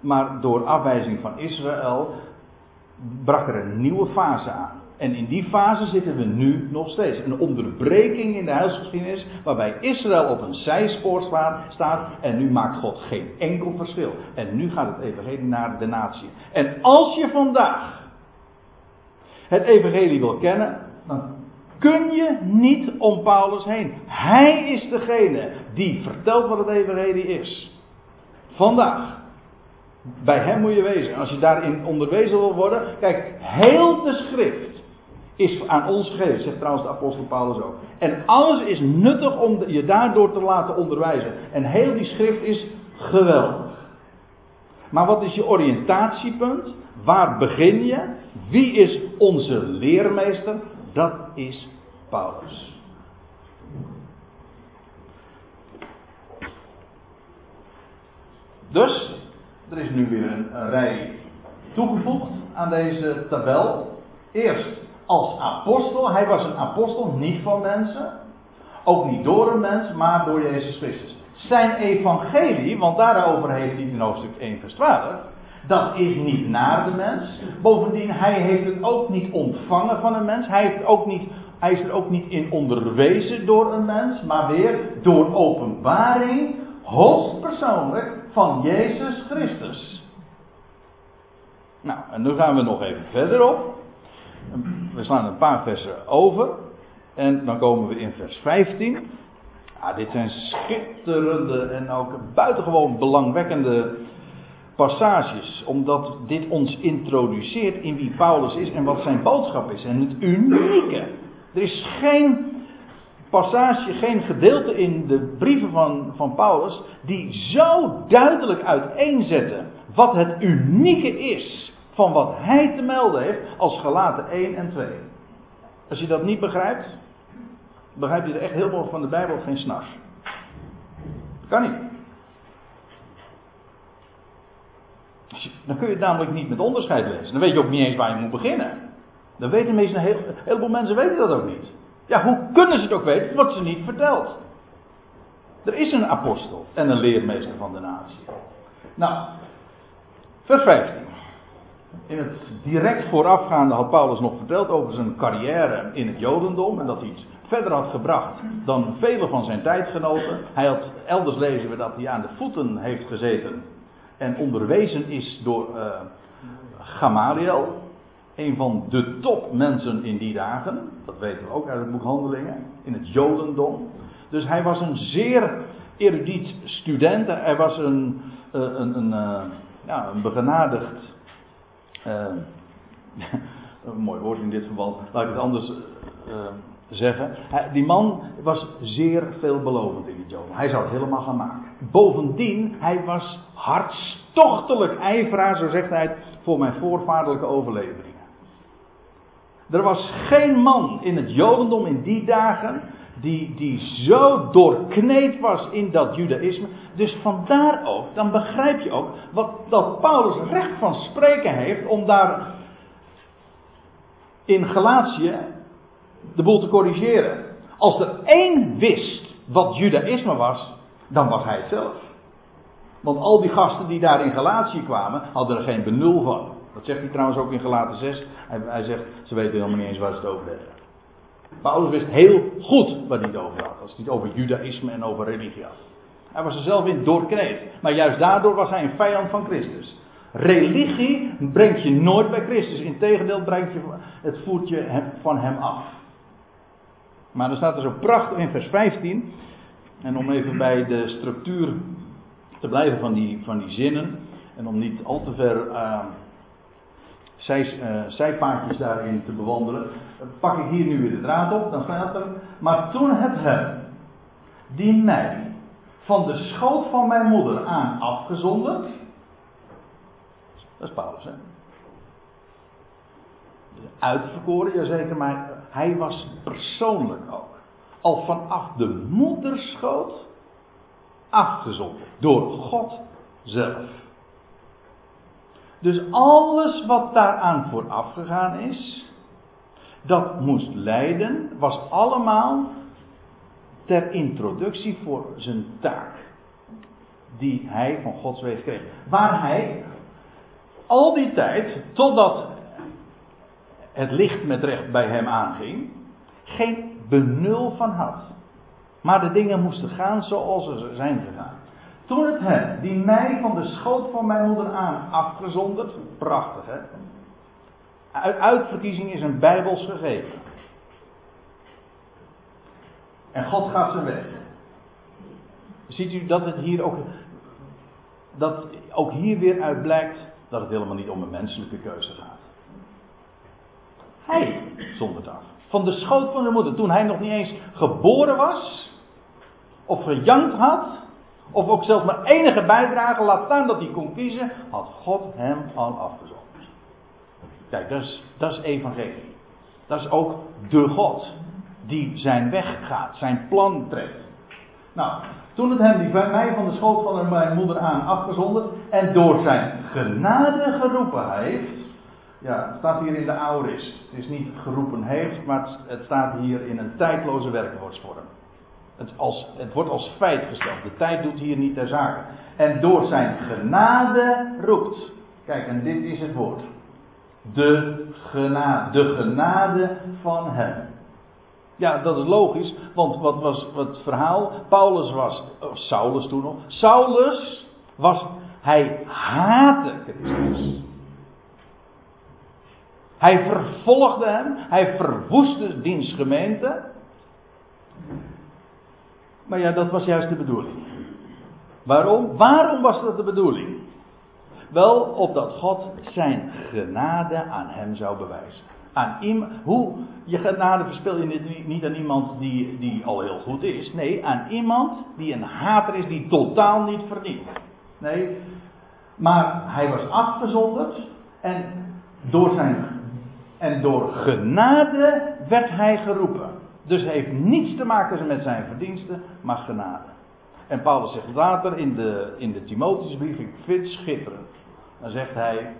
Maar door afwijzing van Israël brak er een nieuwe fase aan. En in die fase zitten we nu nog steeds. Een onderbreking in de huisgeschiedenis waarbij Israël op een zijspoor staat en nu maakt God geen enkel verschil. En nu gaat het evangelie naar de natie. En als je vandaag het evangelie wil kennen, dan kun je niet om Paulus heen. Hij is degene die vertelt wat het evangelie is. Vandaag. Bij hem moet je wezen. Als je daarin onderwezen wil worden, kijk, heel de schrift is aan ons gegeven, zegt trouwens de apostel Paulus ook. En alles is nuttig om je daardoor te laten onderwijzen. En heel die schrift is geweldig. Maar wat is je oriëntatiepunt? Waar begin je? Wie is onze leermeester? Dat is Paulus. Dus, er is nu weer een, een rij toegevoegd aan deze tabel. Eerst als apostel. Hij was een apostel, niet van mensen. Ook niet door een mens, maar door Jezus Christus. Zijn evangelie, want daarover heeft hij in hoofdstuk 1 vers 12. Dat is niet naar de mens. Bovendien, hij heeft het ook niet ontvangen van een mens. Hij, heeft ook niet, hij is er ook niet in onderwezen door een mens. Maar weer door openbaring, hoogstpersoonlijk, van Jezus Christus. Nou, en nu gaan we nog even verder op we slaan een paar versen over. En dan komen we in vers 15. Ja, dit zijn schitterende en ook buitengewoon belangwekkende passages. Omdat dit ons introduceert in wie Paulus is en wat zijn boodschap is. En het unieke. Er is geen passage, geen gedeelte in de brieven van, van Paulus die zo duidelijk uiteenzetten wat het unieke is van wat hij te melden heeft als gelaten 1 en 2. Als je dat niet begrijpt, begrijp je er echt heel veel van de Bijbel geen snars. kan niet. Dan kun je het namelijk niet met onderscheid lezen. Dan weet je ook niet eens waar je moet beginnen. Dan weten meestal een, heel, heleboel mensen weten dat ook niet. Ja, hoe kunnen ze het ook weten? Het wordt ze niet verteld. Er is een apostel en een leermeester van de natie. Nou, vers 15. In het direct voorafgaande had Paulus nog verteld over zijn carrière in het Jodendom. En dat hij iets verder had gebracht dan vele van zijn tijdgenoten. Hij had, elders lezen we dat hij aan de voeten heeft gezeten. En onderwezen is door uh, Gamaliel. Een van de topmensen in die dagen. Dat weten we ook uit het boek Handelingen. In het Jodendom. Dus hij was een zeer erudiet student. Hij was een, uh, een, een, uh, ja, een begenadigd een mooi woord in dit verband, laat ik het anders zeggen. Hij, die man was zeer veelbelovend in het Joden. Hij zou het helemaal gaan maken. Bovendien, hij was hartstochtelijk ijveraar, zo zegt hij, voor mijn voorvaderlijke overleveringen. Er was geen man in het Jodendom in die dagen die, die zo doorkneed was in dat judaïsme. Dus vandaar ook, dan begrijp je ook wat, dat Paulus recht van spreken heeft om daar in Galatië de boel te corrigeren. Als er één wist wat judaïsme was, dan was hij het zelf. Want al die gasten die daar in Galatië kwamen, hadden er geen benul van. Dat zegt hij trouwens ook in Galaten 6. Hij, zegt, ze weten helemaal niet eens waar ze het over hebben. Paulus wist heel goed waar hij het over had. Als hij het over judaïsme en over religie had. Hij was er zelf in doorkneed. Maar juist daardoor was hij een vijand van Christus. Religie brengt je nooit bij Christus. Integendeel brengt je, het voert je van hem af. Maar dan staat er zo prachtig in vers 15. En om even bij de structuur te blijven van die, van die zinnen. En om niet al te ver uh, zij, zijpaadjes daarin te bewandelen. Pak ik hier nu weer de draad op. Dan staat er. Maar toen het hem. Die mij. Van de schoot van mijn moeder aan afgezonderd. Dat is Paulus, hè? Uitverkoren, jazeker, maar hij was persoonlijk ook. Al vanaf de moederschoot afgezonderd. Door God zelf. Dus alles wat daaraan vooraf gegaan is, dat moest leiden, was allemaal ter introductie voor zijn taak. Die hij van Gods weeg kreeg. Waar hij al die tijd, totdat het licht met recht bij hem aanging, geen benul van had. Maar de dingen moesten gaan zoals ze zijn gegaan. Toen het hem, die mij van de schoot van mijn moeder aan afgezonderd, prachtig hè. Uitverkiezing is een bijbels gegeven. En God gaat zijn weg. Ziet u dat het hier ook, dat ook hier weer uit blijkt dat het helemaal niet om een menselijke keuze gaat. Hij zondert af. Van de schoot van zijn moeder, toen hij nog niet eens geboren was, of gejankt had, of ook zelfs maar enige bijdrage, laat staan dat hij kon kiezen, had God hem al afgezonderd. Kijk, dat is, dat is evangelie. Dat is ook de God die zijn weg gaat, zijn plan trekt. Nou, toen het hem die bij mij van de schoot van mijn moeder aan afgezonderd en door zijn genade geroepen heeft. Ja, het staat hier in de Auris. Het is niet geroepen heeft, maar het staat hier in een tijdloze werkwoordsvorm. Het, als, het wordt als feit gesteld. De tijd doet hier niet ter zake. En door zijn genade roept. Kijk, en dit is het woord. De genade. De genade van hem. Ja, dat is logisch, want wat was het verhaal? Paulus was, of Saulus toen nog. Saulus was, hij haatte Christus. Hij vervolgde hem, hij verwoestte diens gemeente. Maar ja, dat was juist de bedoeling. Waarom? Waarom was dat de bedoeling? Wel, opdat God zijn genade aan hem zou bewijzen. Aan iemand, hoe, je genade verspil je niet, aan iemand die, die al heel goed is. Nee, aan iemand die een hater is die totaal niet verdient. Nee, maar hij was afgezonderd en door zijn en door genade werd hij geroepen. Dus heeft niets te maken met zijn verdiensten, maar genade. En Paulus zegt later in de, in de Timotheusbrief, ik vind het schitterend. Dan zegt hij,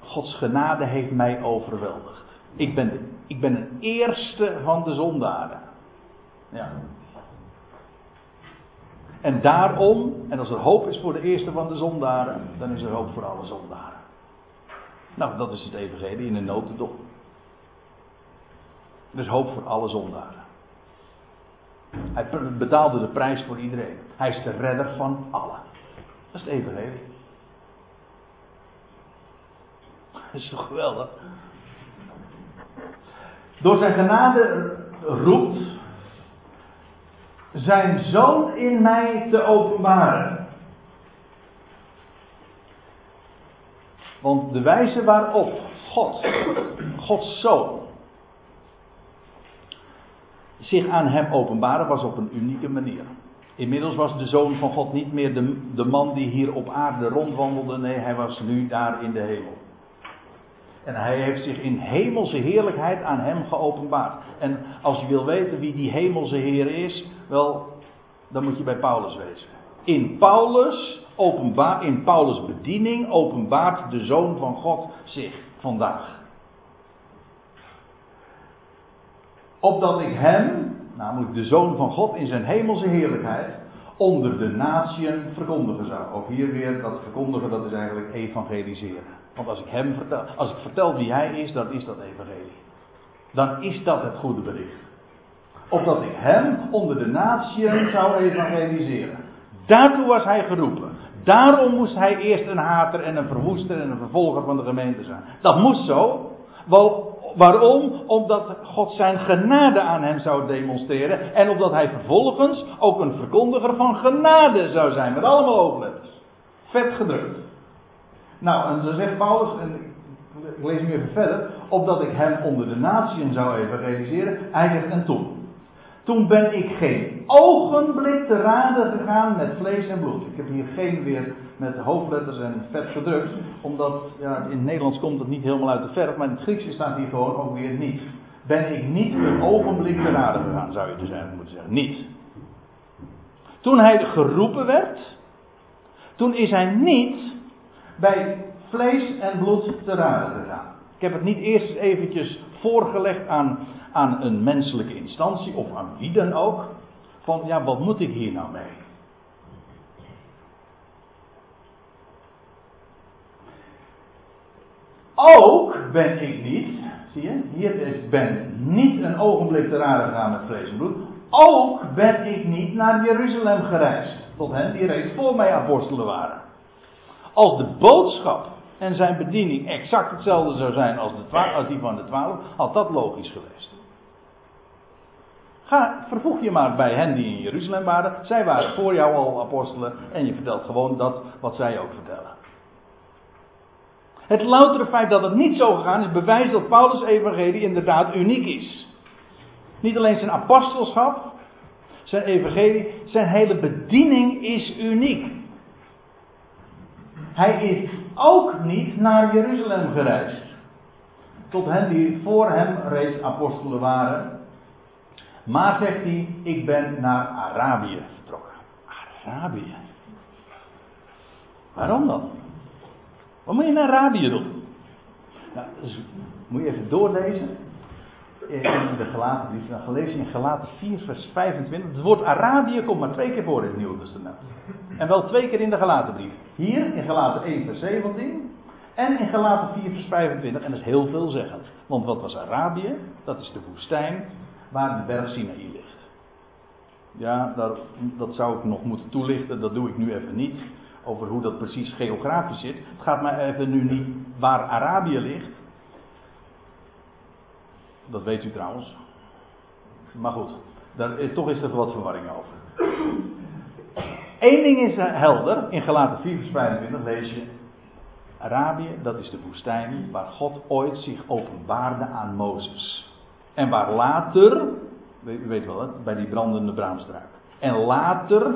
Gods genade heeft mij overweldigd. Ik ben, de, ik ben een eerste van de zondaren. Ja. En daarom, en als er hoop is voor de eerste van de zondaren, dan is er hoop voor alle zondaren. Nou, dat is het evangelie in een notendop. Is hoop voor alle zondaren. Hij betaalde de prijs voor iedereen. Hij is de redder van allen. Dat is het evangelie. Dat is toch geweldig? Door zijn genade roept zijn zoon in mij te openbaren. Want de wijze waarop God, Gods zoon, zich aan hem openbaren was op een unieke manier. Inmiddels was de zoon van God niet meer de, de man die hier op aarde rondwandelde. Nee, hij was nu daar in de hemel. En hij heeft zich in hemelse heerlijkheid aan hem geopenbaard. En als je wil weten wie die hemelse Heer is, wel, dan moet je bij Paulus wezen. In Paulus, openbaar, in Paulus' bediening openbaart de Zoon van God zich vandaag. Opdat ik hem, namelijk de Zoon van God in zijn hemelse heerlijkheid, onder de natieën verkondigen zou. Ook hier weer, dat verkondigen, dat is eigenlijk evangeliseren. Want als ik hem vertel, als ik vertel wie hij is, dan is dat evangelie. dan is dat het goede bericht. Opdat ik hem onder de natieën zou evangeliseren. Daartoe was hij geroepen. Daarom moest hij eerst een hater en een verwoester en een vervolger van de gemeente zijn. Dat moest zo. Waarom? Omdat God zijn genade aan hem zou demonstreren. En omdat hij vervolgens ook een verkondiger van genade zou zijn. Met allemaal hoofdletters. Vet gedrukt. Nou, en dan zegt Paulus, en ik lees nu even verder. Opdat ik hem onder de natieën zou evangeliseren. Hij zegt, en toen. Toen ben ik geen ogenblik te raden gegaan met vlees en bloed. Ik heb hier geen weer met hoofdletters en vet gedrukt. Omdat ja, in het Nederlands komt het niet helemaal uit de verf. Maar in het Grieks staat hier ook weer niet. Ben ik niet een ogenblik te raden gegaan, zou je dus eigenlijk moeten zeggen. Niet. Toen hij geroepen werd. Toen is hij niet bij vlees en bloed te raden gegaan. Ik heb het niet eerst eventjes voorgelegd aan, aan een menselijke instantie of aan wie dan ook. Van ja, wat moet ik hier nou mee? Ook ben ik niet, zie je, hier is ben niet een ogenblik te raden gegaan met vlees en bloed. Ook ben ik niet naar Jeruzalem gereisd, tot hen die reeds voor mij apostelen waren. Als de boodschap en zijn bediening exact hetzelfde zou zijn als, de die van de twaalf, had dat logisch geweest. Ga, vervoeg je maar bij hen die in Jeruzalem waren. Zij waren voor jou al apostelen en je vertelt gewoon dat wat zij ook vertellen. Het loutere feit dat het niet zo gegaan is, bewijst dat Paulus' evangelie inderdaad uniek is. Niet alleen zijn apostelschap, zijn evangelie, zijn hele bediening is uniek. Hij is ook niet naar Jeruzalem gereisd. Tot hen die voor hem reeds apostelen waren. Maar zegt hij, ik ben naar Arabië vertrokken. Arabië. Waarom dan? Wat moet je naar Arabië doen? Nou, dus moet je even doorlezen. In de Galatenbrief. Dan gelezen in Galaten 4 vers 25. Het woord Arabië komt maar twee keer voor in het Nieuwe Testament. En wel twee keer in de Galatenbrief. Hier in Galaten 1 vers 17. En in Galaten 4 vers 25. En dat is heel veelzeggend. Want wat was Arabië? Dat is de woestijn waar de berg Sinaï ligt. Ja, dat zou ik nog moeten toelichten. Dat doe ik nu even niet. Over hoe dat precies geografisch zit. Het gaat mij even nu niet waar Arabië ligt. Dat weet u trouwens. Maar goed, daar, eh, toch is er wat verwarring over. Eén ding is eh, helder. In Galaten 4 vers 25 lees je. Arabië, dat is de woestijn waar God ooit zich openbaarde aan Mozes. En waar later, u weet wel, bij die brandende braamstruik. En later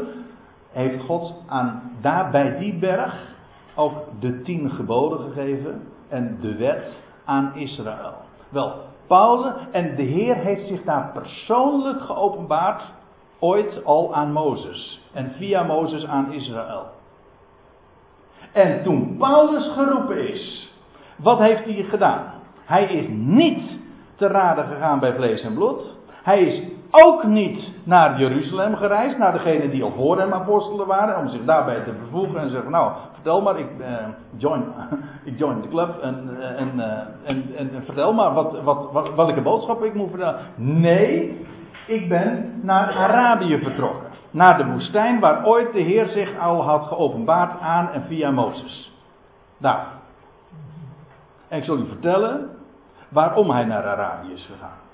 heeft God aan, daar bij die berg ook de tien geboden gegeven en de wet aan Israël. Wel, Paulus en de Heer heeft zich daar persoonlijk geopenbaard, ooit al aan Mozes en via Mozes aan Israël. En toen Paulus geroepen is, wat heeft hij gedaan? Hij is niet te raden gegaan bij vlees en bloed. Hij is ook niet naar Jeruzalem gereisd, naar degene die al voor hem apostelen waren, om zich daarbij te vervoegen en zeggen: Nou, vertel maar, ik, uh, join, ik join de club en, uh, en, uh, en, en, vertel maar wat, wat, wat, welke boodschap ik moet vertellen. Nee, ik ben naar Arabië vertrokken, naar de woestijn waar ooit de Heer zich al had geopenbaard aan en via Mozes. Daar. En ik zal u vertellen waarom hij naar Arabië is gegaan.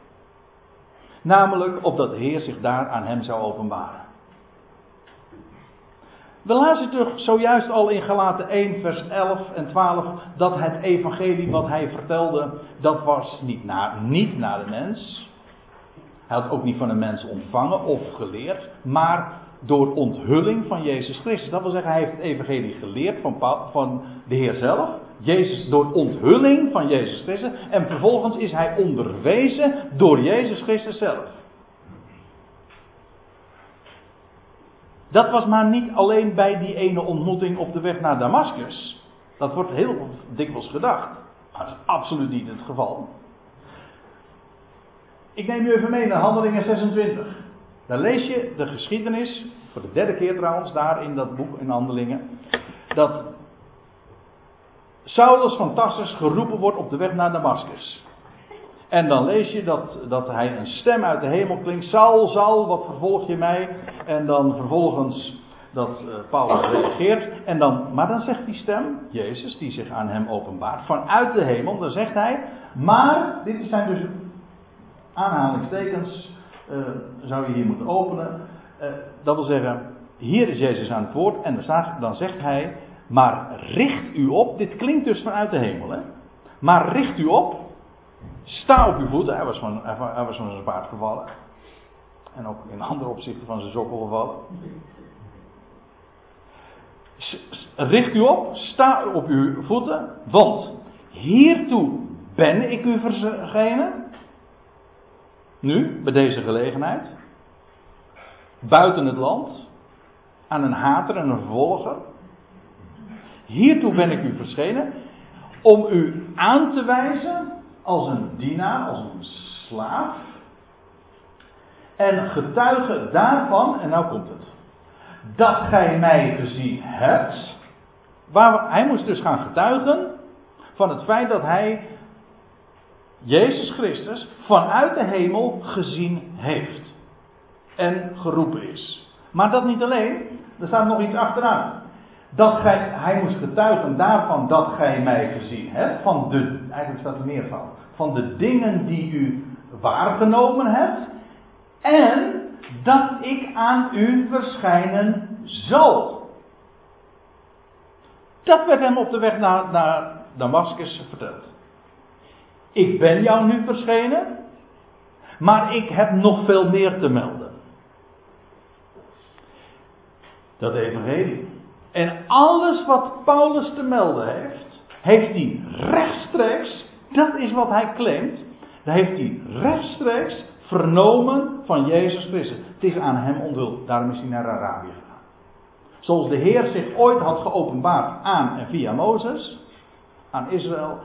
Namelijk opdat de Heer zich daar aan hem zou openbaren. We lazen toch zojuist al in Galaten 1, vers 11 en 12 dat het evangelie wat hij vertelde, dat was niet naar, niet naar de mens. Hij had ook niet van een mens ontvangen of geleerd, maar door onthulling van Jezus Christus. Dat wil zeggen, hij heeft het evangelie geleerd van, van de Heer zelf. Jezus door onthulling van Jezus Christus. En vervolgens is hij onderwezen door Jezus Christus zelf. Dat was maar niet alleen bij die ene ontmoeting op de weg naar Damascus. Dat wordt heel dikwijls gedacht. Maar dat is absoluut niet het geval. Ik neem u even mee naar Handelingen 26. Daar lees je de geschiedenis, voor de derde keer trouwens, daar in dat boek in Handelingen. Dat Saulus van Tarsus geroepen wordt op de weg naar Damascus. En dan lees je dat, dat hij een stem uit de hemel klinkt. Saul, Saul, wat vervolg je mij? En dan vervolgens dat uh, Paulus reageert. En dan, maar dan zegt die stem, Jezus, die zich aan hem openbaart, vanuit de hemel, dan zegt hij, maar, dit zijn dus aanhalingstekens, uh, zou je hier moeten openen. Uh, dat wil zeggen, hier is Jezus aan het woord en dan zegt hij, maar richt u op, dit klinkt dus vanuit de hemel, hè? maar richt u op, sta op uw voeten, hij was van, hij was van zijn paard gevallen. En ook in andere opzichten van zijn sokkel gevallen. Richt u op, sta op uw voeten, want hiertoe ben ik u verschenen. Nu, bij deze gelegenheid. Buiten het land. Aan een hater en een vervolger. Hiertoe ben ik u verschenen. Om u aan te wijzen als een dienaar, als een slaaf. En getuige daarvan, en nou komt het dat gij mij gezien hebt. Waar, hij moest dus gaan getuigen van het feit dat hij Jezus Christus vanuit de hemel gezien heeft. En geroepen is. Maar dat niet alleen, er staat nog iets achteraan. Dat gij, hij moest getuigen daarvan dat gij mij gezien hebt. Van de, eigenlijk staat er meer van. Van de dingen die u waargenomen hebt. En dat ik aan u verschijnen zal. Dat werd hem op de weg naar, naar Damascus verteld. Ik ben jou nu verschenen, maar ik heb nog veel meer te melden. Dat evangelie. En alles wat Paulus te melden heeft, heeft hij rechtstreeks, dat is wat hij claimt, dat heeft hij rechtstreeks vernomen van Jezus Christus. Het is aan hem onthuld. Daarom is hij naar Arabië gegaan. Zoals de Heer zich ooit had geopenbaard aan en via Mozes, aan Israël,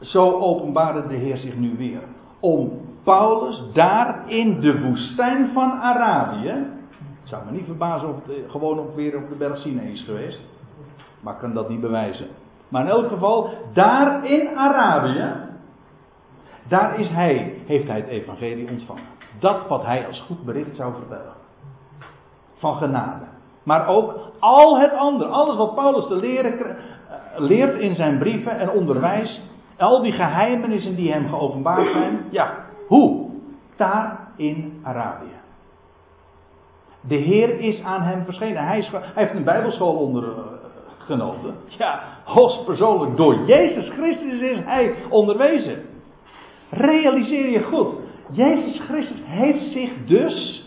zo openbaarde de Heer zich nu weer. Om Paulus daar in de woestijn van Arabië. Het zou me niet verbazen of het gewoon op weer op de berg Sinai is geweest. Maar ik kan dat niet bewijzen. Maar in elk geval, daar in Arabië. Daar is hij, heeft hij het evangelie ontvangen. Dat wat hij als goed bericht zou vertellen. Van genade. Maar ook al het andere. Alles wat Paulus te leren eh, leert in zijn brieven en onderwijs. Al die geheimenissen die hem geopenbaard zijn. Ja, hoe? Daar in Arabië. De Heer is aan hem verschenen. Hij, is, hij heeft een bijbelschool ondergenoten. Eh, ja, persoonlijk door Jezus Christus is hij onderwezen. Realiseer je goed. Jezus Christus heeft zich dus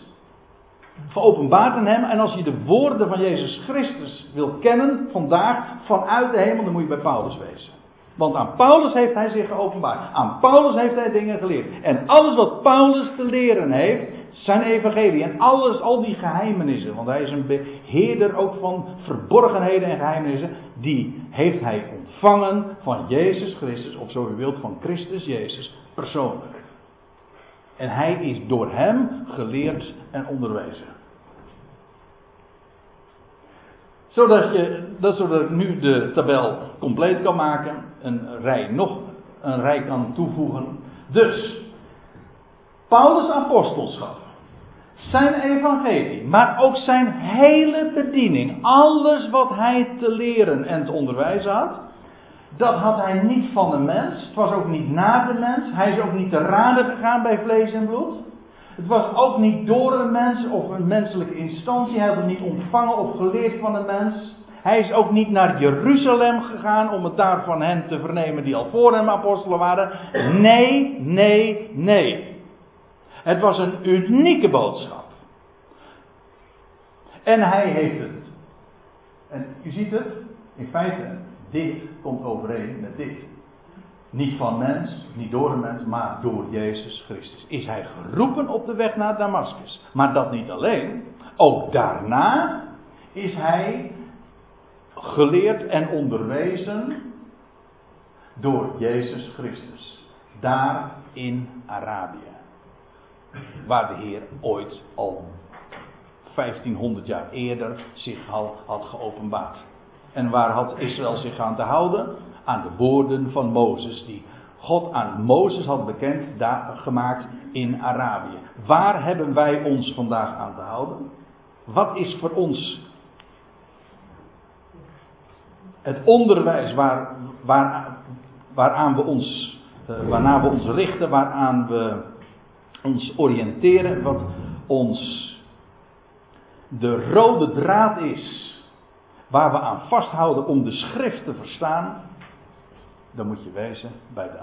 geopenbaard aan hem. En als je de woorden van Jezus Christus wil kennen vandaag vanuit de hemel, dan moet je bij Paulus wezen. Want aan Paulus heeft hij zich geopenbaard. Aan Paulus heeft hij dingen geleerd. En alles wat Paulus te leren heeft, zijn evangelie. En alles, al die geheimenissen. Want hij is een beheerder ook van verborgenheden en geheimenissen. Die heeft hij ontvangen van Jezus Christus. Of zo u wilt, van Christus Jezus persoonlijk. En hij is door hem geleerd en onderwezen. Zodat, je, dat zodat ik nu de tabel compleet kan maken. Een rij nog een rij kan toevoegen. Dus, Paulus' apostelschap. Zijn evangelie, maar ook zijn hele bediening. Alles wat hij te leren en te onderwijzen had dat had hij niet van de mens. Het was ook niet na de mens. Hij is ook niet te raden gegaan bij vlees en bloed. Het was ook niet door een mens of een menselijke instantie. Hij had het niet ontvangen of geleerd van een mens. Hij is ook niet naar Jeruzalem gegaan om het daar van hen te vernemen die al voor hem apostelen waren. Nee, nee, nee. Het was een unieke boodschap. En hij heeft het. En u ziet het, in feite, dit komt overeen met dit. Niet van mens, niet door een mens, maar door Jezus Christus. Is hij geroepen op de weg naar Damascus. Maar dat niet alleen. Ook daarna is hij geleerd en onderwezen door Jezus Christus. Daar in Arabië. Waar de Heer ooit al 1500 jaar eerder zich al had geopenbaard. En waar had Israël zich aan te houden? Aan de woorden van Mozes, die God aan Mozes had bekend gemaakt in Arabië. Waar hebben wij ons vandaag aan te houden? Wat is voor ons het onderwijs waar, waar, waaraan we ons, uh, waarna we ons richten, waaraan we ons oriënteren, wat ons de rode draad is waar we aan vasthouden om de schrift te verstaan, dan moet je wezen bij de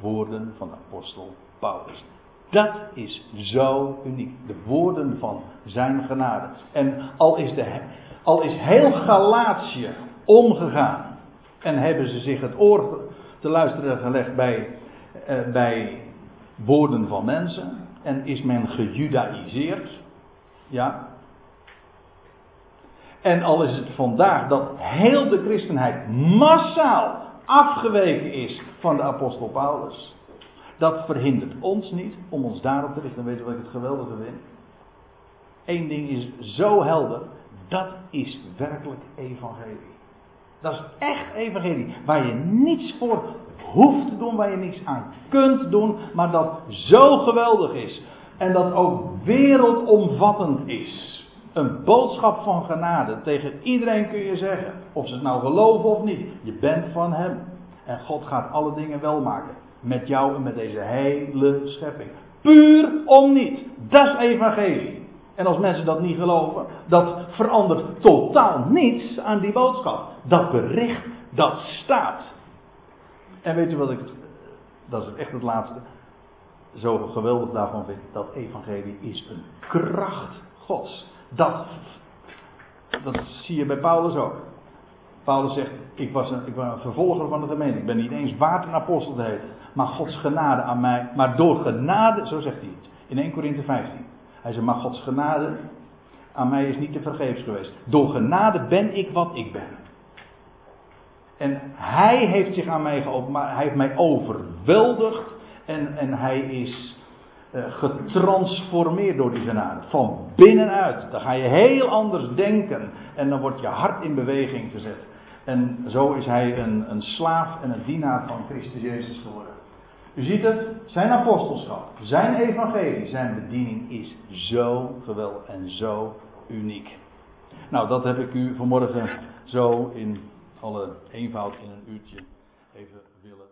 woorden van de apostel Paulus. Dat is zo uniek. De woorden van zijn genade. En al is, de, al is heel Galatië omgegaan. En hebben ze zich het oor te luisteren gelegd bij, eh, bij woorden van mensen. En is men gejudaïseerd. Ja. En al is het vandaag dat heel de christenheid massaal afgeweken is van de apostel Paulus. Dat verhindert ons niet om ons daarop te richten. Weet je wat ik het geweldige vind? Eén ding is zo helder. Dat is werkelijk evangelie. Dat is echt evangelie. Waar je niets voor hoeft te doen, waar je niets aan kunt doen, maar dat zo geweldig is. En dat ook wereldomvattend is. Een boodschap van genade. Tegen iedereen kun je zeggen. Of ze het nou geloven of niet. Je bent van Hem. En God gaat alle dingen wel maken. Met jou en met deze hele schepping. Puur om niet. Dat is evangelie. En als mensen dat niet geloven, dat verandert totaal niets aan die boodschap. Dat bericht, dat staat. En weet je wat ik, dat is echt het laatste, zo geweldig daarvan vind. Dat evangelie is een kracht Gods. Dat, dat zie je bij Paulus ook. Paulus zegt, ik was, een, ik was een vervolger van de gemeente. Ik ben niet eens waard een apostel te heten. Maar Gods genade aan mij. Maar door genade, zo zegt hij het. In 1 Korinthe 15. Hij zegt, maar Gods genade aan mij is niet te vergeefs geweest. Door genade ben ik wat ik ben. En hij heeft zich aan mij geopenbaard. Hij heeft mij overweldigd. En, en hij is uh, getransformeerd door die genade. Van binnenuit. Dan ga je heel anders denken. En dan wordt je hart in beweging gezet. En zo is hij een, een slaaf en een dienaar van Christus Jezus geworden. U ziet het, zijn apostelschap, zijn evangelie, zijn bediening is zo geweldig en zo uniek. Nou, dat heb ik u vanmorgen zo in alle eenvoud in een uurtje even.